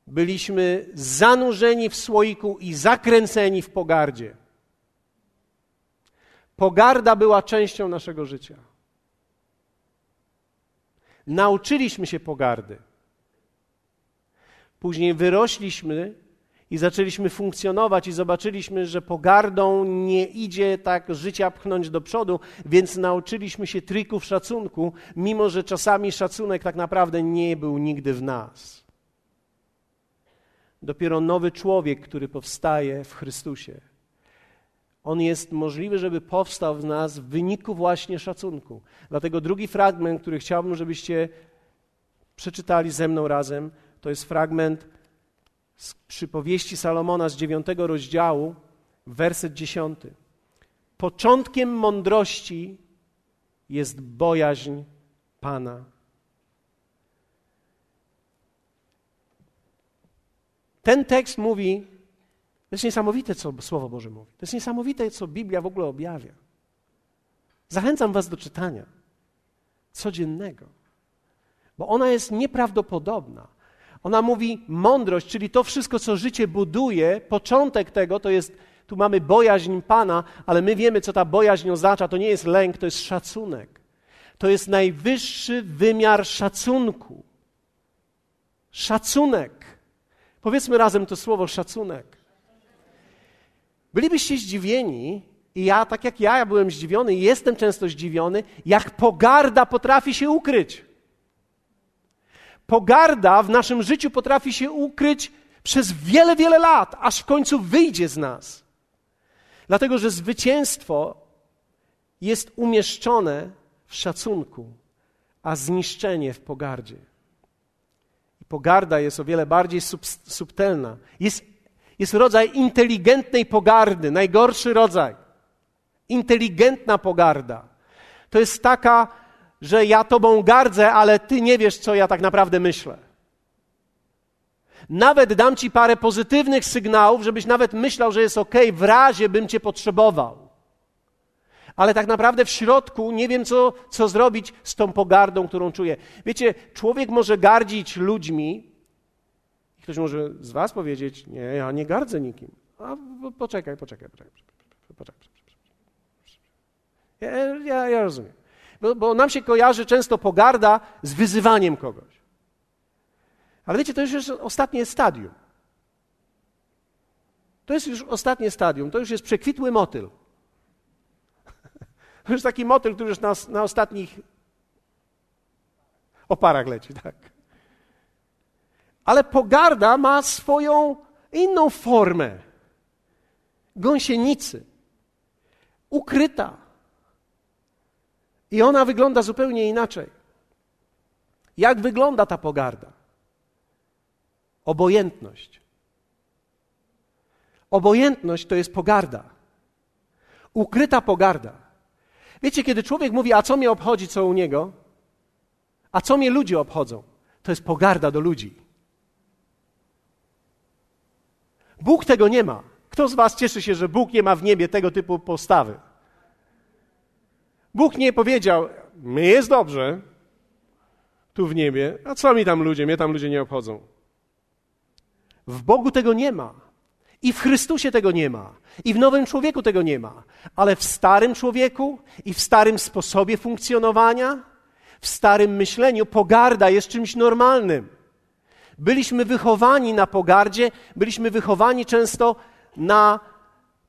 [SPEAKER 1] byliśmy zanurzeni w słoiku i zakręceni w pogardzie. Pogarda była częścią naszego życia. Nauczyliśmy się pogardy. Później wyrośliśmy i zaczęliśmy funkcjonować i zobaczyliśmy, że pogardą nie idzie tak życia pchnąć do przodu, więc nauczyliśmy się trików szacunku, mimo że czasami szacunek tak naprawdę nie był nigdy w nas. Dopiero nowy człowiek, który powstaje w Chrystusie, on jest możliwy, żeby powstał w nas w wyniku właśnie szacunku. Dlatego drugi fragment, który chciałbym, żebyście przeczytali ze mną razem, to jest fragment z przypowieści Salomona z dziewiątego rozdziału, werset dziesiąty. Początkiem mądrości jest bojaźń Pana. Ten tekst mówi, to jest niesamowite, co Słowo Boże mówi. To jest niesamowite, co Biblia w ogóle objawia. Zachęcam Was do czytania codziennego, bo ona jest nieprawdopodobna. Ona mówi mądrość, czyli to wszystko, co życie buduje, początek tego to jest, tu mamy bojaźń Pana, ale my wiemy, co ta bojaźń oznacza. To nie jest lęk, to jest szacunek. To jest najwyższy wymiar szacunku. Szacunek. Powiedzmy razem to słowo szacunek. Bylibyście zdziwieni, i ja, tak jak ja, ja byłem zdziwiony i jestem często zdziwiony, jak pogarda potrafi się ukryć. Pogarda w naszym życiu potrafi się ukryć przez wiele, wiele lat, aż w końcu wyjdzie z nas. Dlatego, że zwycięstwo jest umieszczone w szacunku, a zniszczenie w pogardzie. Pogarda jest o wiele bardziej sub, subtelna. Jest, jest rodzaj inteligentnej pogardy, najgorszy rodzaj. Inteligentna pogarda. To jest taka, że ja Tobą gardzę, ale Ty nie wiesz, co ja tak naprawdę myślę. Nawet dam Ci parę pozytywnych sygnałów, żebyś nawet myślał, że jest ok, w razie bym Cię potrzebował. Ale tak naprawdę w środku nie wiem, co, co zrobić z tą pogardą, którą czuję. Wiecie, człowiek może gardzić ludźmi. Ktoś może z Was powiedzieć: Nie, ja nie gardzę nikim. A poczekaj, poczekaj, poczekaj. poczekaj. Ja, ja, ja rozumiem. Bo, bo nam się kojarzy często pogarda z wyzywaniem kogoś. Ale wiecie, to już jest ostatnie stadium. To jest już ostatnie stadium, to już jest przekwitły motyl. Już taki motyl, który już na, na ostatnich oparach leci, tak. Ale pogarda ma swoją inną formę. Gąsienicy. Ukryta. I ona wygląda zupełnie inaczej. Jak wygląda ta pogarda? Obojętność. Obojętność to jest pogarda. Ukryta pogarda. Wiecie, kiedy człowiek mówi, a co mnie obchodzi, co u niego? A co mnie ludzie obchodzą? To jest pogarda do ludzi. Bóg tego nie ma. Kto z Was cieszy się, że Bóg nie ma w niebie tego typu postawy? Bóg nie powiedział, my jest dobrze, tu w niebie, a co mi tam ludzie, mnie tam ludzie nie obchodzą. W Bogu tego nie ma. I w Chrystusie tego nie ma. I w nowym człowieku tego nie ma. Ale w starym człowieku i w starym sposobie funkcjonowania, w starym myśleniu pogarda jest czymś normalnym. Byliśmy wychowani na pogardzie, byliśmy wychowani często na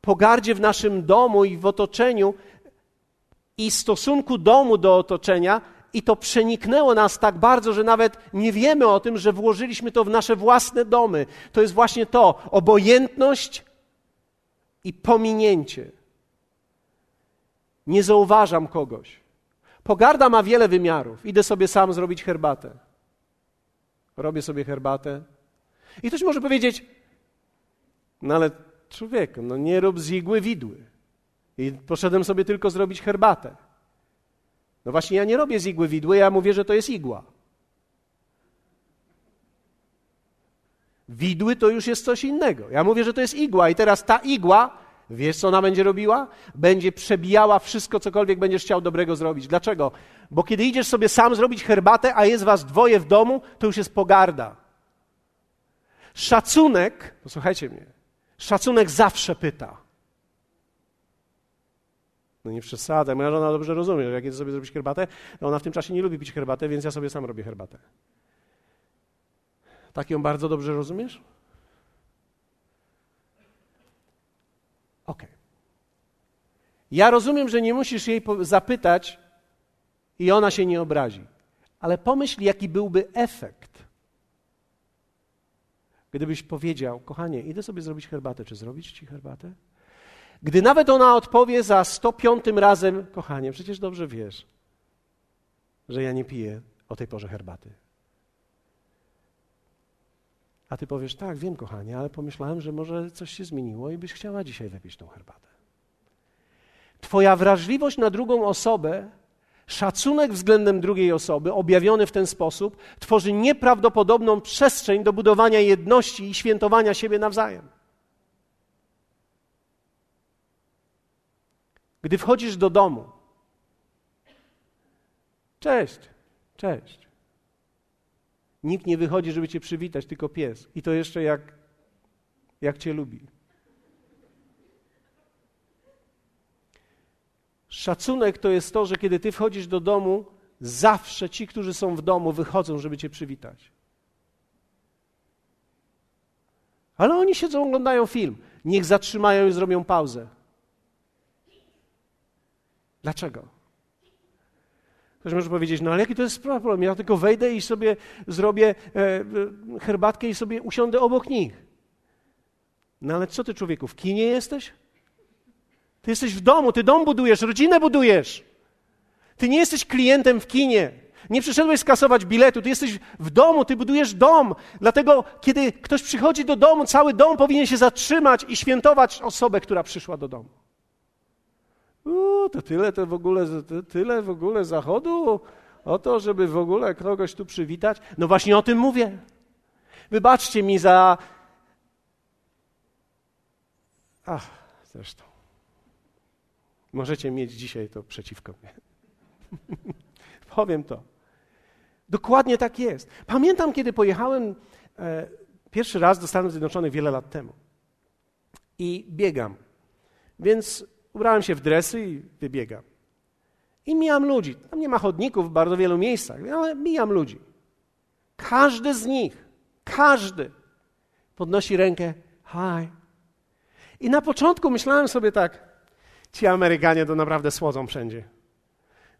[SPEAKER 1] pogardzie w naszym domu i w otoczeniu i stosunku domu do otoczenia, i to przeniknęło nas tak bardzo, że nawet nie wiemy o tym, że włożyliśmy to w nasze własne domy. To jest właśnie to obojętność i pominięcie. Nie zauważam kogoś. Pogarda ma wiele wymiarów. Idę sobie sam zrobić herbatę. Robię sobie herbatę. I ktoś może powiedzieć, no ale człowieku, no nie rób z igły widły. I poszedłem sobie tylko zrobić herbatę. No właśnie, ja nie robię z igły widły, ja mówię, że to jest igła. Widły to już jest coś innego. Ja mówię, że to jest igła, i teraz ta igła, wiesz co ona będzie robiła? Będzie przebijała wszystko, cokolwiek będziesz chciał dobrego zrobić. Dlaczego? Bo kiedy idziesz sobie sam zrobić herbatę, a jest was dwoje w domu, to już jest pogarda. Szacunek, posłuchajcie mnie, szacunek zawsze pyta. No nie przesadzaj, moja żona dobrze rozumie, że jak jest sobie zrobić herbatę, to ona w tym czasie nie lubi pić herbatę, więc ja sobie sam robię herbatę. Tak ją bardzo dobrze rozumiesz? Ok. Ja rozumiem, że nie musisz jej zapytać i ona się nie obrazi. Ale pomyśl, jaki byłby efekt, gdybyś powiedział, kochanie, idę sobie zrobić herbatę. Czy zrobić ci herbatę? Gdy nawet ona odpowie za 105 razem, kochanie, przecież dobrze wiesz, że ja nie piję o tej porze herbaty. A ty powiesz, tak, wiem, kochanie, ale pomyślałem, że może coś się zmieniło i byś chciała dzisiaj wypić tą herbatę. Twoja wrażliwość na drugą osobę, szacunek względem drugiej osoby, objawiony w ten sposób, tworzy nieprawdopodobną przestrzeń do budowania jedności i świętowania siebie nawzajem. Gdy wchodzisz do domu, cześć, cześć. Nikt nie wychodzi, żeby cię przywitać, tylko pies. I to jeszcze jak, jak cię lubi. Szacunek to jest to, że kiedy ty wchodzisz do domu, zawsze ci, którzy są w domu, wychodzą, żeby cię przywitać. Ale oni siedzą, oglądają film. Niech zatrzymają i zrobią pauzę. Dlaczego? Ktoś może powiedzieć, no ale jaki to jest problem? Ja tylko wejdę i sobie zrobię e, e, herbatkę i sobie usiądę obok nich. No ale co ty człowieku, w kinie jesteś? Ty jesteś w domu, ty dom budujesz, rodzinę budujesz. Ty nie jesteś klientem w kinie. Nie przyszedłeś skasować biletu, ty jesteś w domu, ty budujesz dom. Dlatego, kiedy ktoś przychodzi do domu, cały dom powinien się zatrzymać i świętować osobę, która przyszła do domu. To tyle to w ogóle, to tyle w ogóle zachodu o to, żeby w ogóle kogoś tu przywitać. No właśnie o tym mówię. Wybaczcie mi za. Ach, zresztą. Możecie mieć dzisiaj to przeciwko mnie. Powiem to. Dokładnie tak jest. Pamiętam, kiedy pojechałem e, pierwszy raz do Stanów Zjednoczonych wiele lat temu. I biegam. Więc Ubrałem się w dresy i wybiegam. I mijam ludzi. Tam nie ma chodników w bardzo wielu miejscach, ale mijam ludzi. Każdy z nich, każdy podnosi rękę, hi. I na początku myślałem sobie tak, ci Amerykanie to naprawdę słodzą wszędzie.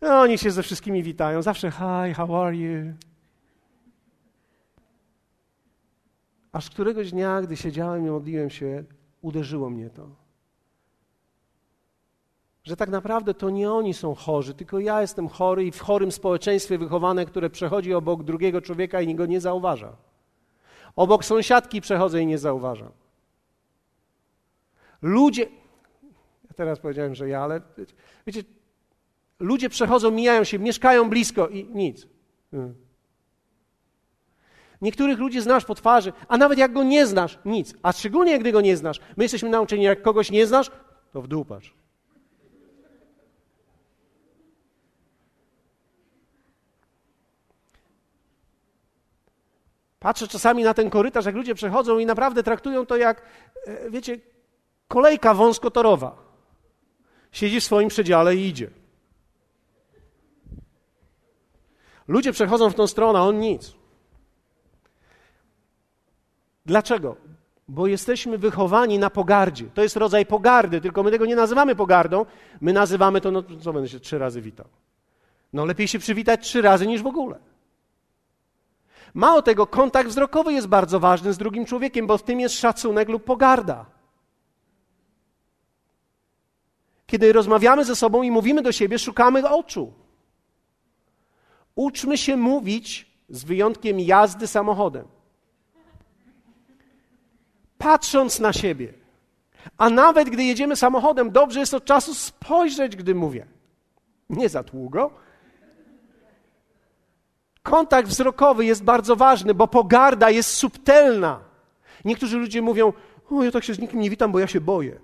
[SPEAKER 1] No, oni się ze wszystkimi witają, zawsze hi, how are you? Aż któregoś dnia, gdy siedziałem i modliłem się, uderzyło mnie to że tak naprawdę to nie oni są chorzy, tylko ja jestem chory i w chorym społeczeństwie wychowane, które przechodzi obok drugiego człowieka i go nie zauważa. Obok sąsiadki przechodzę i nie zauważam. Ludzie, ja teraz powiedziałem, że ja, ale wiecie, ludzie przechodzą, mijają się, mieszkają blisko i nic. Hmm. Niektórych ludzi znasz po twarzy, a nawet jak go nie znasz, nic. A szczególnie, gdy go nie znasz. My jesteśmy nauczeni, jak kogoś nie znasz, to w dół patrz. Patrzę czasami na ten korytarz, jak ludzie przechodzą i naprawdę traktują to jak, e, wiecie, kolejka wąskotorowa. Siedzi w swoim przedziale i idzie. Ludzie przechodzą w tą stronę, a on nic. Dlaczego? Bo jesteśmy wychowani na pogardzie. To jest rodzaj pogardy, tylko my tego nie nazywamy pogardą, my nazywamy to, no co będę się trzy razy witał. No lepiej się przywitać trzy razy niż w ogóle. Mało tego, kontakt wzrokowy jest bardzo ważny z drugim człowiekiem, bo w tym jest szacunek lub pogarda. Kiedy rozmawiamy ze sobą i mówimy do siebie, szukamy oczu. Uczmy się mówić z wyjątkiem jazdy samochodem. Patrząc na siebie. A nawet gdy jedziemy samochodem, dobrze jest od czasu spojrzeć, gdy mówię. Nie za długo. Kontakt wzrokowy jest bardzo ważny, bo pogarda jest subtelna. Niektórzy ludzie mówią: O, ja tak się z nikim nie witam, bo ja się boję.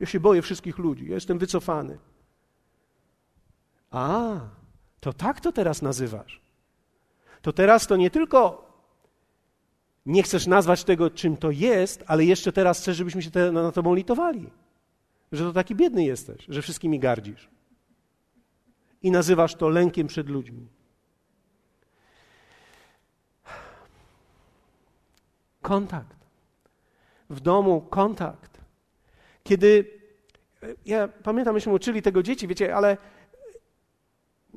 [SPEAKER 1] Ja się boję wszystkich ludzi, ja jestem wycofany. A, to tak to teraz nazywasz. To teraz to nie tylko nie chcesz nazwać tego, czym to jest, ale jeszcze teraz chcesz, żebyśmy się te, na tobą litowali. Że to taki biedny jesteś, że wszystkimi gardzisz. I nazywasz to lękiem przed ludźmi. Kontakt. W domu kontakt. Kiedy ja pamiętam, myśmy uczyli tego dzieci, wiecie, ale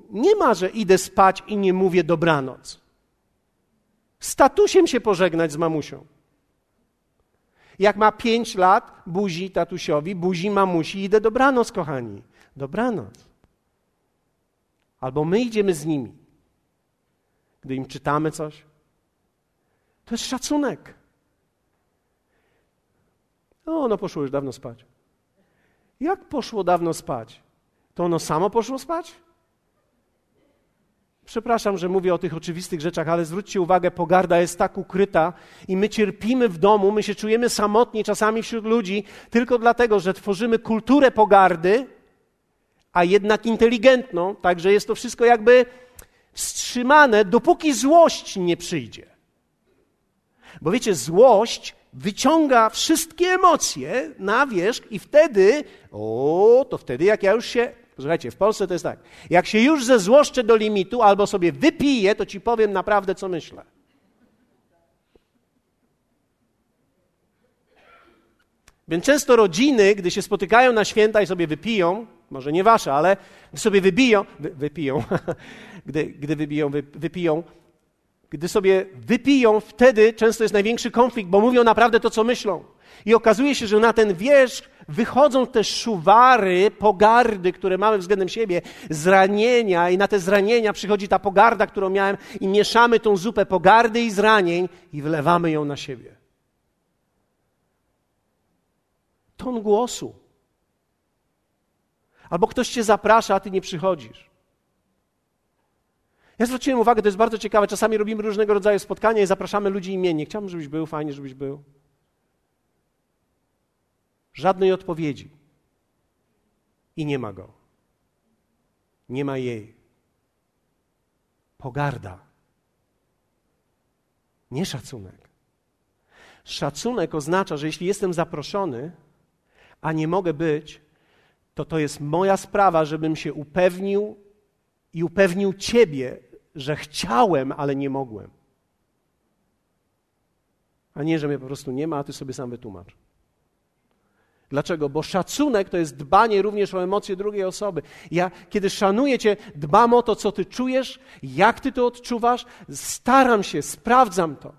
[SPEAKER 1] nie ma, że idę spać i nie mówię dobranoc. Statusiem się pożegnać z mamusią. Jak ma pięć lat, buzi tatusiowi, buzi mamusi, idę dobranoc, kochani. Dobranoc. Albo my idziemy z nimi. Gdy im czytamy coś. To jest szacunek. O, ono poszło już dawno spać. Jak poszło dawno spać? To ono samo poszło spać? Przepraszam, że mówię o tych oczywistych rzeczach, ale zwróćcie uwagę, pogarda jest tak ukryta i my cierpimy w domu, my się czujemy samotni czasami wśród ludzi tylko dlatego, że tworzymy kulturę pogardy, a jednak inteligentną, także jest to wszystko jakby wstrzymane, dopóki złość nie przyjdzie. Bo wiecie, złość wyciąga wszystkie emocje na wierzch i wtedy, o, to wtedy jak ja już się, słuchajcie, w Polsce to jest tak, jak się już zezłoszczę do limitu albo sobie wypiję, to ci powiem naprawdę, co myślę. Więc często rodziny, gdy się spotykają na święta i sobie wypiją, może nie wasze, ale gdy sobie wybiją, wy, wypiją, gdy, gdy wybiją, wy, wypiją, gdy sobie wypiją, wtedy często jest największy konflikt, bo mówią naprawdę to, co myślą. I okazuje się, że na ten wierzch wychodzą te szuwary, pogardy, które mamy względem siebie, zranienia, i na te zranienia przychodzi ta pogarda, którą miałem, i mieszamy tą zupę pogardy i zranień i wylewamy ją na siebie. Ton głosu. Albo ktoś cię zaprasza, a ty nie przychodzisz. Ja zwróciłem uwagę, to jest bardzo ciekawe. Czasami robimy różnego rodzaju spotkania i zapraszamy ludzi imiennie. Chciałbym, żebyś był, fajnie, żebyś był. Żadnej odpowiedzi. I nie ma go. Nie ma jej. Pogarda. Nie szacunek. Szacunek oznacza, że jeśli jestem zaproszony, a nie mogę być, to to jest moja sprawa, żebym się upewnił i upewnił Ciebie, że chciałem, ale nie mogłem. A nie, że mnie po prostu nie ma, a ty sobie sam wytłumacz. Dlaczego? Bo szacunek to jest dbanie również o emocje drugiej osoby. Ja, kiedy szanuję Cię, dbam o to, co Ty czujesz, jak Ty to odczuwasz, staram się, sprawdzam to.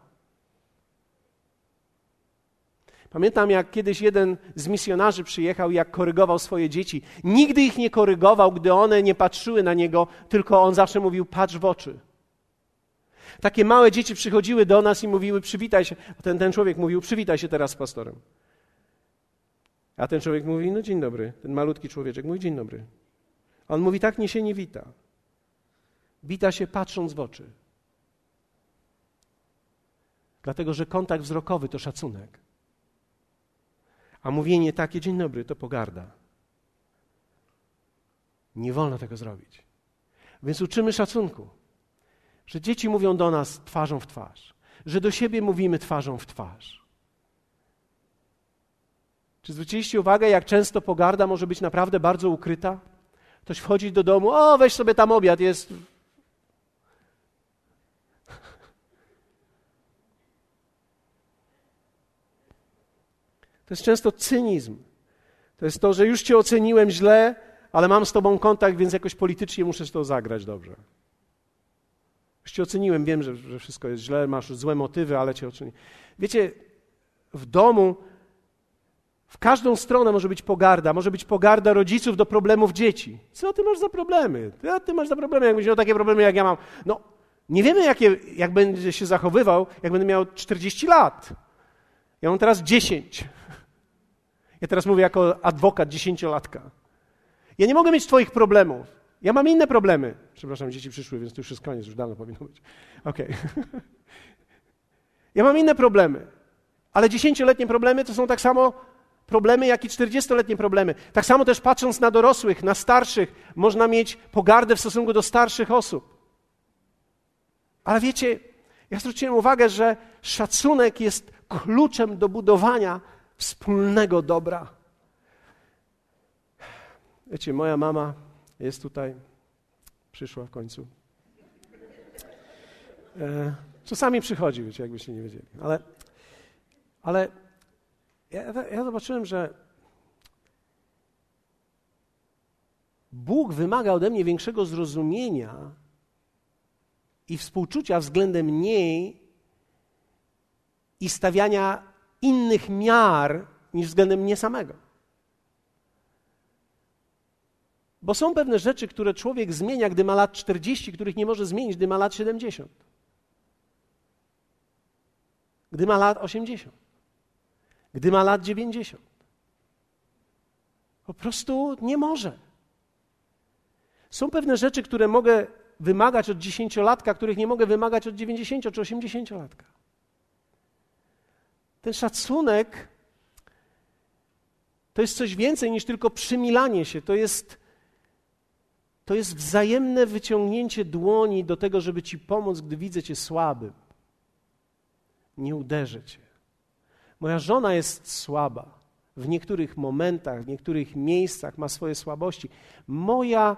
[SPEAKER 1] Pamiętam, jak kiedyś jeden z misjonarzy przyjechał jak korygował swoje dzieci. Nigdy ich nie korygował, gdy one nie patrzyły na niego, tylko on zawsze mówił: patrz w oczy. Takie małe dzieci przychodziły do nas i mówiły: przywitaj się. Ten, ten człowiek mówił: przywitaj się teraz z pastorem. A ten człowiek mówi: no dzień dobry. Ten malutki człowieczek mówi: dzień dobry. A on mówi: tak nie się nie wita. Wita się patrząc w oczy. Dlatego, że kontakt wzrokowy to szacunek. A mówienie takie, dzień dobry, to pogarda. Nie wolno tego zrobić. Więc uczymy szacunku, że dzieci mówią do nas twarzą w twarz, że do siebie mówimy twarzą w twarz. Czy zwróciliście uwagę, jak często pogarda może być naprawdę bardzo ukryta? Ktoś wchodzi do domu, o weź sobie tam obiad, jest To jest często cynizm. To jest to, że już cię oceniłem źle, ale mam z tobą kontakt, więc jakoś politycznie muszę to zagrać dobrze. Już cię oceniłem, wiem, że, że wszystko jest źle, masz złe motywy, ale cię oceniłem. Wiecie, w domu w każdą stronę może być pogarda. Może być pogarda rodziców do problemów dzieci. Co ty masz za problemy? Co ty masz za problemy, jakbyś miał takie problemy, jak ja mam? No, nie wiemy, jak będzie się zachowywał, jak będę miał 40 lat. Ja mam teraz 10. Ja teraz mówię jako adwokat dziesięciolatka. Ja nie mogę mieć Twoich problemów. Ja mam inne problemy. Przepraszam, dzieci przyszły, więc to już jest koniec, już dawno powinno być. Okej. Okay. Ja mam inne problemy. Ale dziesięcioletnie problemy to są tak samo problemy, jak i czterdziestoletnie problemy. Tak samo też patrząc na dorosłych, na starszych, można mieć pogardę w stosunku do starszych osób. Ale wiecie, ja zwróciłem uwagę, że szacunek jest kluczem do budowania wspólnego dobra. Wiecie, moja mama jest tutaj, przyszła w końcu. E, czasami przychodzi, wiecie, jakbyście nie wiedzieli, ale, ale ja, ja zobaczyłem, że Bóg wymaga ode mnie większego zrozumienia i współczucia względem niej i stawiania innych miar niż względem mnie samego. Bo są pewne rzeczy, które człowiek zmienia, gdy ma lat 40, których nie może zmienić, gdy ma lat 70. Gdy ma lat 80. Gdy ma lat 90. Po prostu nie może. Są pewne rzeczy, które mogę wymagać od dziesięciolatka, których nie mogę wymagać od 90 czy 80-latka. Ten szacunek to jest coś więcej niż tylko przymilanie się. To jest, to jest wzajemne wyciągnięcie dłoni do tego, żeby ci pomóc, gdy widzę cię słabym. Nie uderzę cię. Moja żona jest słaba. W niektórych momentach, w niektórych miejscach ma swoje słabości. Moja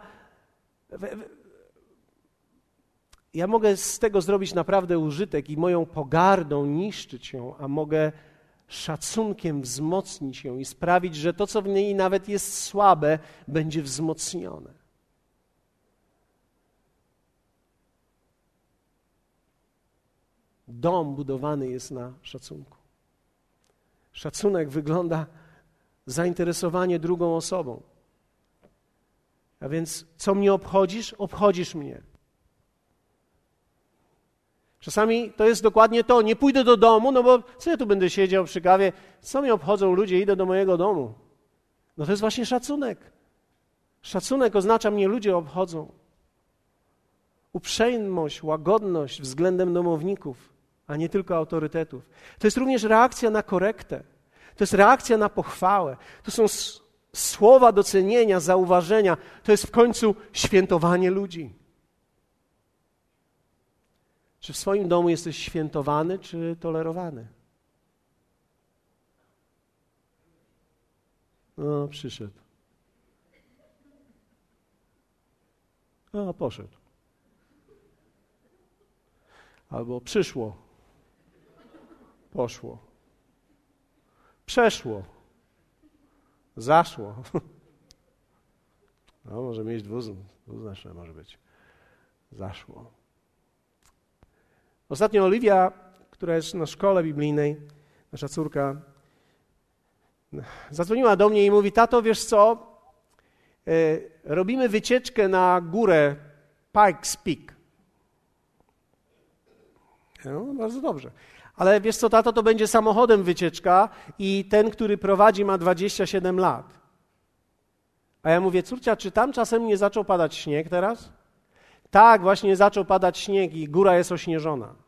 [SPEAKER 1] ja mogę z tego zrobić naprawdę użytek i moją pogardą niszczyć ją, a mogę szacunkiem wzmocnić ją i sprawić, że to, co w niej nawet jest słabe, będzie wzmocnione. Dom budowany jest na szacunku. Szacunek wygląda zainteresowanie drugą osobą. A więc, co mnie obchodzisz? Obchodzisz mnie. Czasami to jest dokładnie to. Nie pójdę do domu, no bo co ja tu będę siedział przy kawie? Co mnie obchodzą ludzie? Idę do mojego domu. No to jest właśnie szacunek. Szacunek oznacza mnie ludzie obchodzą. Uprzejmość, łagodność względem domowników, a nie tylko autorytetów. To jest również reakcja na korektę. To jest reakcja na pochwałę. To są słowa docenienia, zauważenia. To jest w końcu świętowanie ludzi. Czy w swoim domu jesteś świętowany, czy tolerowany? No, przyszedł. No, poszedł. Albo przyszło. Poszło. Przeszło. Zaszło. No, może mieć dwuznaczne, może być. Zaszło. Ostatnio Oliwia, która jest na szkole biblijnej, nasza córka, zadzwoniła do mnie i mówi: Tato, wiesz co? E, robimy wycieczkę na górę Pikes Peak. No, bardzo dobrze. Ale wiesz co, tato, to będzie samochodem wycieczka i ten, który prowadzi, ma 27 lat. A ja mówię, córcia, czy tam czasem nie zaczął padać śnieg teraz? Tak, właśnie zaczął padać śnieg i góra jest ośnieżona.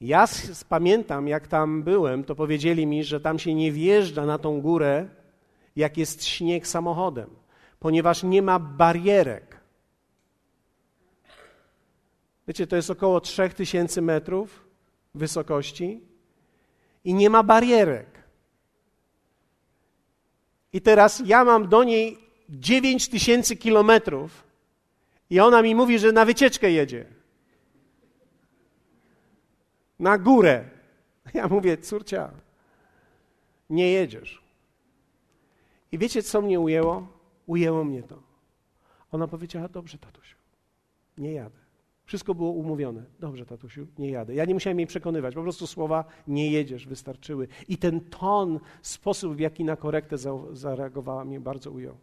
[SPEAKER 1] Ja pamiętam, jak tam byłem, to powiedzieli mi, że tam się nie wjeżdża na tą górę, jak jest śnieg samochodem, ponieważ nie ma barierek. Wiecie, to jest około 3000 metrów wysokości i nie ma barierek. I teraz ja mam do niej 9000 kilometrów i ona mi mówi, że na wycieczkę jedzie na górę. Ja mówię, córcia, nie jedziesz. I wiecie, co mnie ujęło? Ujęło mnie to. Ona powiedziała, dobrze, tatusiu, nie jadę. Wszystko było umówione. Dobrze, tatusiu, nie jadę. Ja nie musiałem jej przekonywać, po prostu słowa nie jedziesz wystarczyły. I ten ton, sposób, w jaki na korektę zareagowała, mnie bardzo ujął.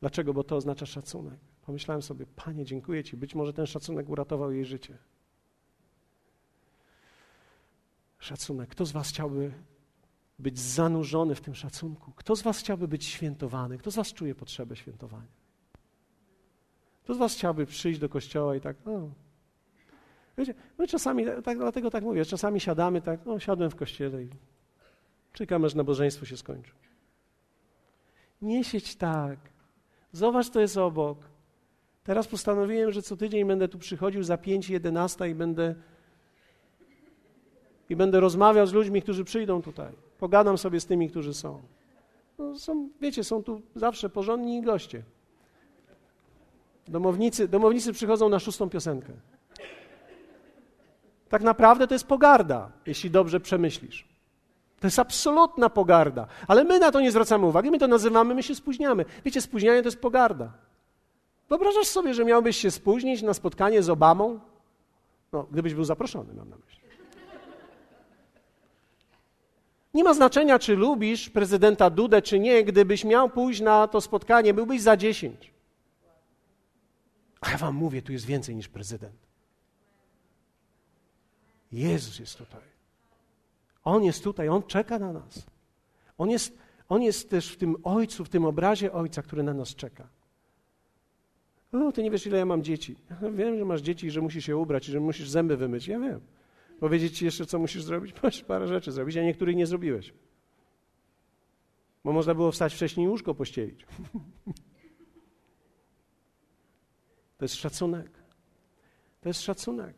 [SPEAKER 1] Dlaczego? Bo to oznacza szacunek. Pomyślałem sobie, Panie, dziękuję Ci. Być może ten szacunek uratował jej życie. Szacunek. Kto z Was chciałby być zanurzony w tym szacunku? Kto z Was chciałby być świętowany? Kto z Was czuje potrzebę świętowania? Kto z Was chciałby przyjść do kościoła i tak, no. Wiecie, my czasami, tak, dlatego tak mówię, czasami siadamy tak, no siadłem w kościele i czekam, aż nabożeństwo się skończy. Nie siedź tak. Zobacz, to jest obok. Teraz postanowiłem, że co tydzień będę tu przychodził za 5 11 i będę i będę rozmawiał z ludźmi, którzy przyjdą tutaj. Pogadam sobie z tymi, którzy są. No, są wiecie, są tu zawsze porządni goście. Domownicy, domownicy przychodzą na szóstą piosenkę. Tak naprawdę to jest pogarda, jeśli dobrze przemyślisz. To jest absolutna pogarda, ale my na to nie zwracamy uwagi, my to nazywamy, my się spóźniamy. Wiecie, spóźnianie to jest pogarda. Wyobrażasz sobie, że miałbyś się spóźnić na spotkanie z Obamą? No, gdybyś był zaproszony, mam na myśli. Nie ma znaczenia, czy lubisz prezydenta Dudę, czy nie. Gdybyś miał pójść na to spotkanie, byłbyś za dziesięć. A ja wam mówię, tu jest więcej niż prezydent. Jezus jest tutaj. On jest tutaj, On czeka na nas. On jest, on jest też w tym Ojcu, w tym obrazie Ojca, który na nas czeka. O, ty nie wiesz, ile ja mam dzieci. Ja wiem, że masz dzieci i że musisz się ubrać i że musisz zęby wymyć. Ja wiem. Powiedzieć ci jeszcze, co musisz zrobić? Możesz parę rzeczy zrobić, a niektórych nie zrobiłeś. Bo można było wstać wcześniej i łóżko pościelić. To jest szacunek. To jest szacunek.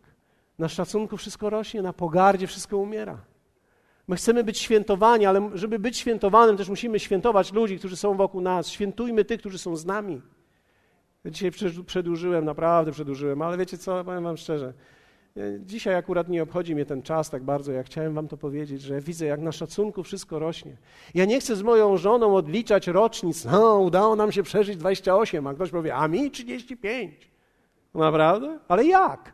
[SPEAKER 1] Na szacunku wszystko rośnie, na pogardzie wszystko umiera. My chcemy być świętowani, ale żeby być świętowanym, też musimy świętować ludzi, którzy są wokół nas. Świętujmy tych, którzy są z nami. Dzisiaj przedłużyłem, naprawdę przedłużyłem, ale wiecie co, powiem wam szczerze. Dzisiaj akurat nie obchodzi mnie ten czas tak bardzo, jak chciałem wam to powiedzieć, że widzę, jak na szacunku wszystko rośnie. Ja nie chcę z moją żoną odliczać rocznic. No, udało nam się przeżyć 28, a ktoś powie, a mi 35. Naprawdę? Ale jak?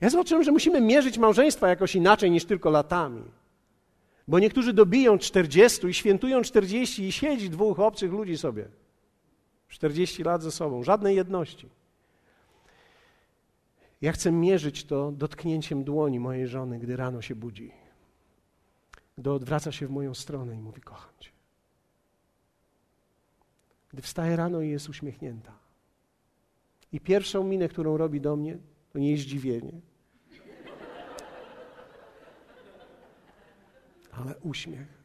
[SPEAKER 1] Ja zobaczyłem, że musimy mierzyć małżeństwa jakoś inaczej niż tylko latami. Bo niektórzy dobiją 40 i świętują 40 i siedzi dwóch obcych ludzi sobie. 40 lat ze sobą, żadnej jedności. Ja chcę mierzyć to dotknięciem dłoni mojej żony, gdy rano się budzi. Gdy odwraca się w moją stronę i mówi: Kocham cię. Gdy wstaje rano i jest uśmiechnięta. I pierwszą minę, którą robi do mnie, to nie jest zdziwienie, ale uśmiech.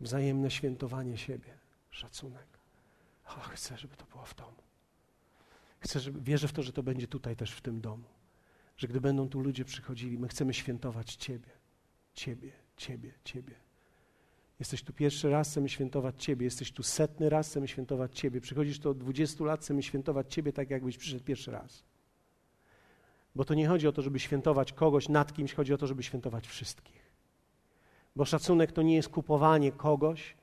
[SPEAKER 1] Wzajemne świętowanie siebie, szacunek. O, chcę, żeby to było w domu. Chcę, żeby, wierzę w to, że to będzie tutaj też w tym domu. Że gdy będą tu ludzie przychodzili, my chcemy świętować Ciebie, Ciebie, Ciebie, Ciebie. Jesteś tu pierwszy raz, chcemy świętować Ciebie. Jesteś tu setny raz, chcemy świętować Ciebie. Przychodzisz tu od 20 lat, chcemy świętować Ciebie tak, jakbyś przyszedł pierwszy raz. Bo to nie chodzi o to, żeby świętować kogoś nad kimś, chodzi o to, żeby świętować wszystkich. Bo szacunek to nie jest kupowanie kogoś,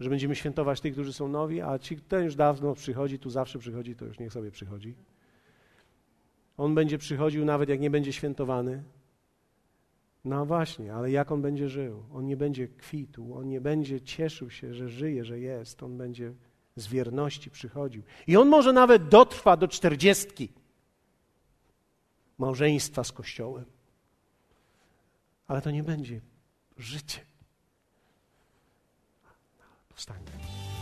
[SPEAKER 1] że będziemy świętować tych, którzy są nowi, a ci, ten już dawno przychodzi, tu zawsze przychodzi, to już niech sobie przychodzi. On będzie przychodził nawet jak nie będzie świętowany. No właśnie, ale jak on będzie żył? On nie będzie kwitł, on nie będzie cieszył się, że żyje, że jest. On będzie z wierności przychodził. I on może nawet dotrwa do czterdziestki małżeństwa z Kościołem. Ale to nie będzie życie. したんや。